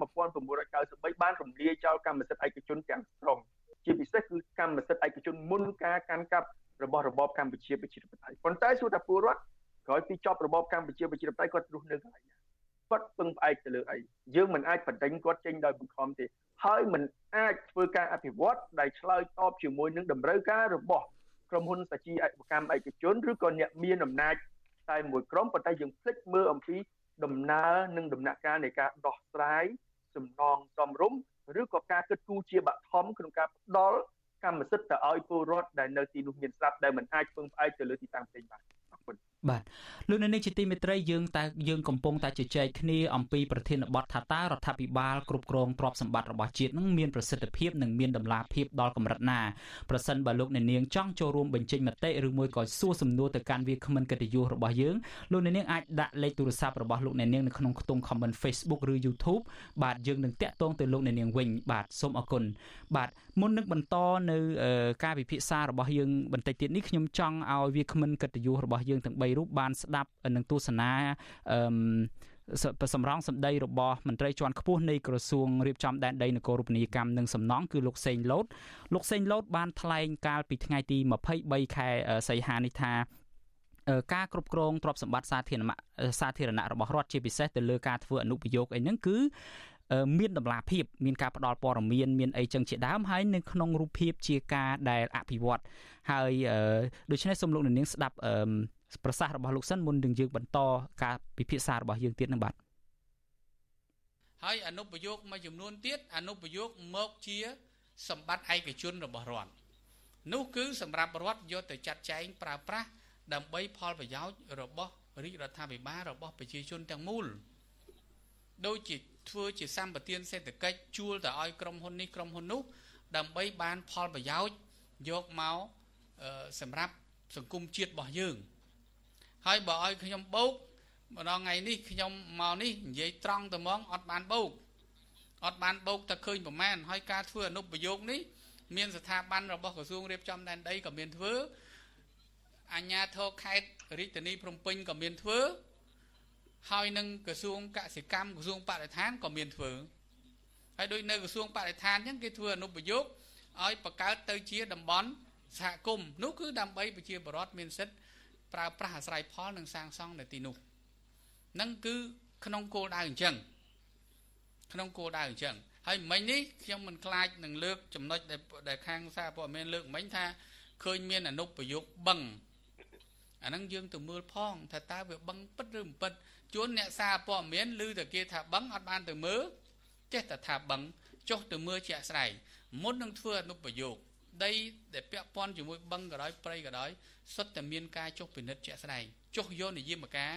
1993បានរំលាយចោលកម្មសិទ្ធិឯកជនទាំងស្រុងជាពិសេសគឺកម្មសិទ្ធិឯកជនមុនការកាន់កាប់ របស់របបកម្ពុជាប្រជាធិបតេយ្យប៉ុន្តែសួរថាពលរដ្ឋក្រោយពីចប់របបកម្ពុជាប្រជាធិបតេយ្យគាត់រស់នៅកន្លែងណាគាត់ពឹងផ្អែកទៅលើអីយើងមិនអាចបណ្ដេញគាត់ចេញដោយបង្ខំទេហើយមិនអាចធ្វើការអភិវឌ្ឍដែលឆ្លើយតបជាមួយនឹងតម្រូវការរបស់ក្រុមហ៊ុនសាជីអកម្មឯកជនឬក៏អ្នកមានអំណាចតែមួយក្រុមប៉ុន្តែយើងភ្លេចមើលអំពីដំណើរនិងដំណាក់កាលនៃការដោះស្រាយសំណងសំរុំឬក៏ការគិតគូរជាបឋមក្នុងការផ្ដល់ កម្មសិទ្ធិទៅឲ្យពលរដ្ឋដែលនៅទីនោះមានស្រាប់ដែលមិនអាចពឹងផ្អែកទៅលើទីតាំងផ្សេងបានអរគុណ បាទលោកនៅនេះជាទីមេត្រីយើងតែយើងកំពុងតែជជែកគ្នាអំពីប្រធានបទថាតើរដ្ឋាភិបាលគ្រប់គ្រងទ្រព្យសម្បត្តិរបស់ជាតិនឹងមានប្រសិទ្ធភាពនិងមានដំណាភាពដល់កម្រិតណាប្រសិនបើលោកអ្នកនាងចង់ចូលរួមបញ្ចេញមតិឬមួយក៏សួរសំណួរទៅកាន់វាគ្មិនកិត្តិយសរបស់យើងលោកអ្នកនាងអាចដាក់លេខទូរស័ព្ទរបស់លោកអ្នកនាងនៅក្នុងខ្ទង់ comment Facebook ឬ YouTube បាទយើងនឹងតាក់ទងទៅលោកអ្នកនាងវិញបាទសូមអរគុណបាទមុននឹងបន្តនៅការពិភាក្សារបស់យើងបន្តិចទៀតនេះខ្ញុំចង់ឲ្យវាគ្មិនកិត្តិយសរបស់យើងទាំង3រូបបានស្ដាប់នឹងទស្សនាអឺសម្រងសម្ដីរបស់មន្ត្រីជាន់ខ្ពស់នៃក្រសួងរៀបចំដែនដីនគររូបនីយកម្មនិងសំណង់គឺលោកសេងលូតលោកសេងលូតបានថ្លែងកាលពីថ្ងៃទី23ខែសីហានេះថាការគ្រប់គ្រងទ្រព្យសម្បត្តិសាធារណៈសាធារណៈរបស់រដ្ឋជាពិសេសទៅលើការធ្វើអនុប្រយោគអីហ្នឹងគឺមានតម្លាភាពមានការផ្ដល់ព័ត៌មានមានអីចឹងជាដើមហើយនៅក្នុងរូបភាពជាការដែលអភិវឌ្ឍហើយដូច្នេះសូមលោកនាងស្ដាប់ ប្រសាសន៍របស់លោកសិនមុននឹងយើងបន្តការពិភាក្សារបស់យើងទៀតនឹងបាទហើយអនុប្រយោគមួយចំនួនទៀតអនុប្រយោគមកជា សម្បត្តិឯកជនរបស់រដ្ឋនោះគឺសម្រាប់រដ្ឋយកទៅចាត់ចែងប្រើប្រាស់ដើម្បីផលប្រយោជន៍របស់រាជរដ្ឋាភិបាលរបស់ប្រជាជនទាំងមូលដូចជាធ្វើជាសម្បទានសេដ្ឋកិច្ចជួលទៅឲ្យក្រុមហ៊ុននេះក្រុមហ៊ុននោះ ដើម្បីបានផលប្រយោជន៍យកមកសម្រាប់សង្គមជាតិរបស់យើង ហើយបើឲ្យខ្ញុំបោកម្ដងថ្ងៃនេះខ្ញុំមកនេះនិយាយត្រង់ទៅហ្មងអត់បានបោកអត់បានបោកតែឃើញប្រមាណហើយការធ្វើអនុប្រយោគនេះមានស្ថាប័នរបស់ក្រសួងរៀបចំដែនដីក៏មានធ្វើអញ្ញាធរខេត្តរាជធានីភ្នំពេញក៏មានធ្វើហើយនឹងក្រសួងកសិកម្មក្រសួងបរិស្ថានក៏មានធ្វើហើយដូចនៅក្រសួងបរិស្ថានអញ្ចឹងគេធ្វើអនុប្រយោគឲ្យបង្កើតទៅជាតំបន់សហគមន៍នោះគឺដើម្បីប្រជាពលរដ្ឋមានសិទ្ធិ ប្រើប្រាស់អាស្រ័យផលនិងសាងសង់នៅទីនោះនឹងគឺក្នុងគោលដៅអញ្ចឹងក្នុងគោលដៅអញ្ចឹងហើយមិញនេះខ្ញុំមិនខ្លាចនឹងលើកចំណុចដែលខាងសារព័ត៌មានលើកមិញថាឃើញមានអនុប្រយោគបឹងអាហ្នឹងយើងទៅមើលផងថាតើវាបឹងពិតឬមិនពិតជួនអ្នកសារព័ត៌មានឮតែគេថាបឹងអត់បានទៅមើលចេះតែថាបឹងចុះទៅមើលជាក់ស្ដែងមុននឹងធ្វើអនុប្រយោគ ដីដែលពាក់ព័ន្ធជាមួយបឹងក៏ដោយព្រៃក៏ដោយសុទ្ធតែមានការចុះពិនិត្យជាក់ស្ដែងចុះយកនិយមការ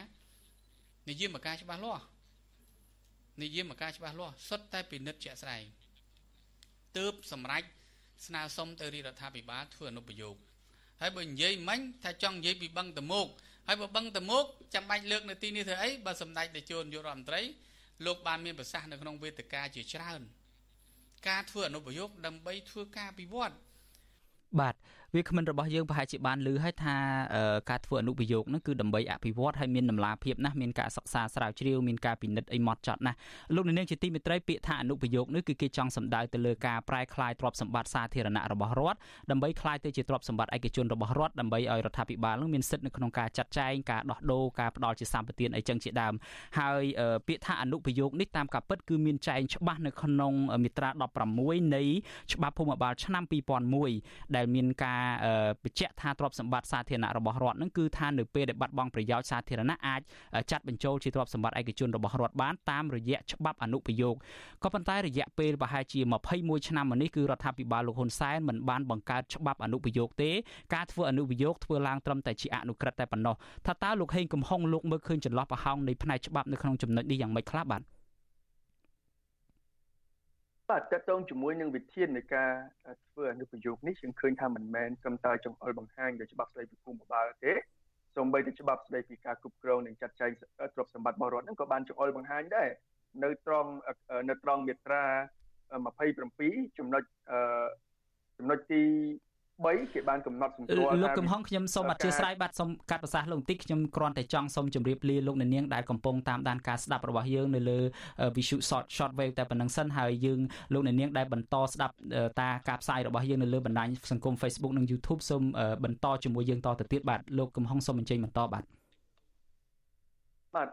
និយមការច្បាស់លាស់និយមការច្បាស់លាស់សុទ្ធតែពិនិត្យជាក់ស្ដែងទើបសម្រេចស្នើសុំទៅរាជរដ្ឋាភិបាលធ្វើអនុប្រយោគហើយបើនិយាយមិញថាចង់និយាយពីបឹងតមោកហើយបើបឹងតមោកចាំបាច់លើកនៅទីនេះធ្វើអីបើសម្ដេចតេជោនយុរដ្ឋមន្ត្រីលោកបានមានប្រសាសន៍នៅក្នុងវេទិកាជាច្រើន ការធ្វើអនុប្រយោគដើម្បីធ្វើការពិវត្តបា ទ វាគ្មិនរបស់យើងប្រហែលជាបានឮហើយថាការធ្វើអនុប្រយោគហ្នឹងគឺដើម្បីអភិវឌ្ឍហើយមានតម្លាភាពណាស់មានការសិក្សាស្រាវជ្រាវមានការពិនិត្យអីម៉ត់ចត់ណាស់លោកនាងជាទីមេត្រីពាក្យថាអនុប្រយោគនេះគឺគេចង់សម្ដៅទៅលើការប្រែក្លាយទ្រព្យសម្បត្តិសាធារណៈរបស់រដ្ឋដើម្បីក្លាយទៅជាទ្រព្យសម្បត្តិឯកជនរបស់រដ្ឋដើម្បីឲ្យរដ្ឋាភិបាលនឹងមានសិទ្ធិនៅក្នុងការចាត់ចែងការដោះដូរការផ្ដល់ជាសម្បត្តិអីចឹងជាដើមហើយពាក្យថាអនុប្រយោគនេះតាមការពិតគឺមានចែងច្បាស់នៅក្នុងមាត្រា16នៃច្បាប់ភូមិបាលឆ្នាំ2001ដែលមានការបញ្ជាក់ថាទ្រព្យសម្បត្តិសាធារណៈរបស់រដ្ឋនឹងគឺថានៅពេលដែលបាត់បង់ប្រយោជន៍សាធារណៈអាចចាត់បញ្ចូលជាទ្រព្យសម្បត្តិឯកជនរបស់រដ្ឋបានតាមរយៈច្បាប់អនុប្រយោគក៏ប៉ុន្តែរយៈពេលប្រហែលជា21ឆ្នាំមកនេះគឺរដ្ឋាភិបាលលោកហ៊ុនសែនមិនបានបង្កើតច្បាប់អនុប្រយោគទេការធ្វើអនុប្រយោគធ្វើឡើងត្រឹមតែជាអនុក្រឹត្យតែប៉ុណ្ណោះថាតើលោកហេងកំហុងលោកមើលឃើញចន្លោះប្រហោងនៃផ្នែកច្បាប់នៅក្នុងចំណុចនេះយ៉ាងម៉េចខ្លះបាទ បាទតកតងជាមួយនឹងវិធាននៃការធ្វើអនុប្រយោគនេះយើងឃើញថាមិនមែនត្រឹមតែចង្អុលបង្ហាញដោយច្បាប់ស្តីពីភូមិបាលទេសូម្បីតែច្បាប់ស្តីពីការគ្រប់គ្រងនិងចាត់ចែងទ្រព្យសម្បត្តិរបស់រដ្ឋហ្នឹងក៏បានចង្អុលបង្ហាញដែរនៅត្រង់នៅត្រង់មាត្រា27ចំណុចចំណុចទី 3គេបានកំណត់សម្គាល់លោកកំហុងខ្ញុំសូមអធិស្ឋានបាទសូមកាត់ប្រសាសន៍លោកបន្តិចខ្ញុំគ្រាន់តែចង់សូមជម្រាបលាលោកអ្នកនាងដែលកំពុងតាមដានការស្ដាប់របស់យើងនៅលើ Visu Short Short Wave តែប៉ុណ្្នឹងសិនហើយយើងលោកអ្នកនាងដែលបន្តស្ដាប់តាការផ្សាយរបស់យើងនៅលើបណ្ដាញសង្គម Facebook និង YouTube សូមបន្តជាមួយយើងតទៅទៀតបាទលោកកំហុងសូមអញ្ជើញបន្តបាទបាទ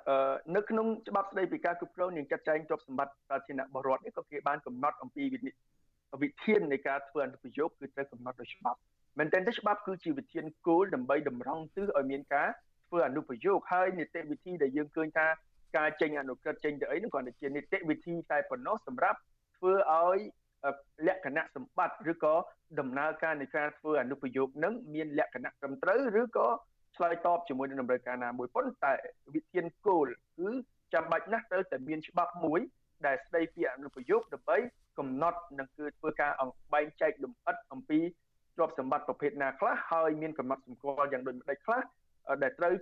នៅក្នុងច្បាប់ស្តីពីការគ្រប់គ្រងនិងចាត់ចែងទ្រព្យសម្បត្តិសាធារណៈរបស់រដ្ឋនេះក៏គេបានកំណត់អំពី វិធាននៃការធ្វើអនុប្រយោគគឺត្រូវកំណត់ដោយច្បាប់មែនទែនទេច្បាប់គឺជាវិធានគោលដើម្បីតម្រង់ទិសឲ្យមានការធ្វើអនុប្រយោគហើយនីតិវិធីដែលយើងឃើញថាការចេញអនុក្រឹត្យចេញទៅអីនោះគ្រាន់តែជានីតិវិធីតែប៉ុណ្ណោះសម្រាប់ធ្វើឲ្យលក្ខណៈសម្បត្តិឬក៏ដំណើរការនៃការធ្វើអនុប្រយោគនឹងមានលក្ខណៈត្រឹមត្រូវឬក៏ឆ្លើយតបជាមួយនឹងតម្រូវការណាមួយប៉ុន្តែវិធានគោលគឺចាំបាច់ណាស់ត្រូវតែមានច្បាប់មួយដែលស្ដីពីអនុប្រយោគដើម្បី កំណត់និងគឺធ្វើការអង្បែងចែកលំអិតអំពីទ្រព្យសម្បត្តិប្រភេទណាខ្លះហើយមានកំណត់សម្គាល់យ៉ាងដូចម្ដេចខ្លះដែលត្រូវ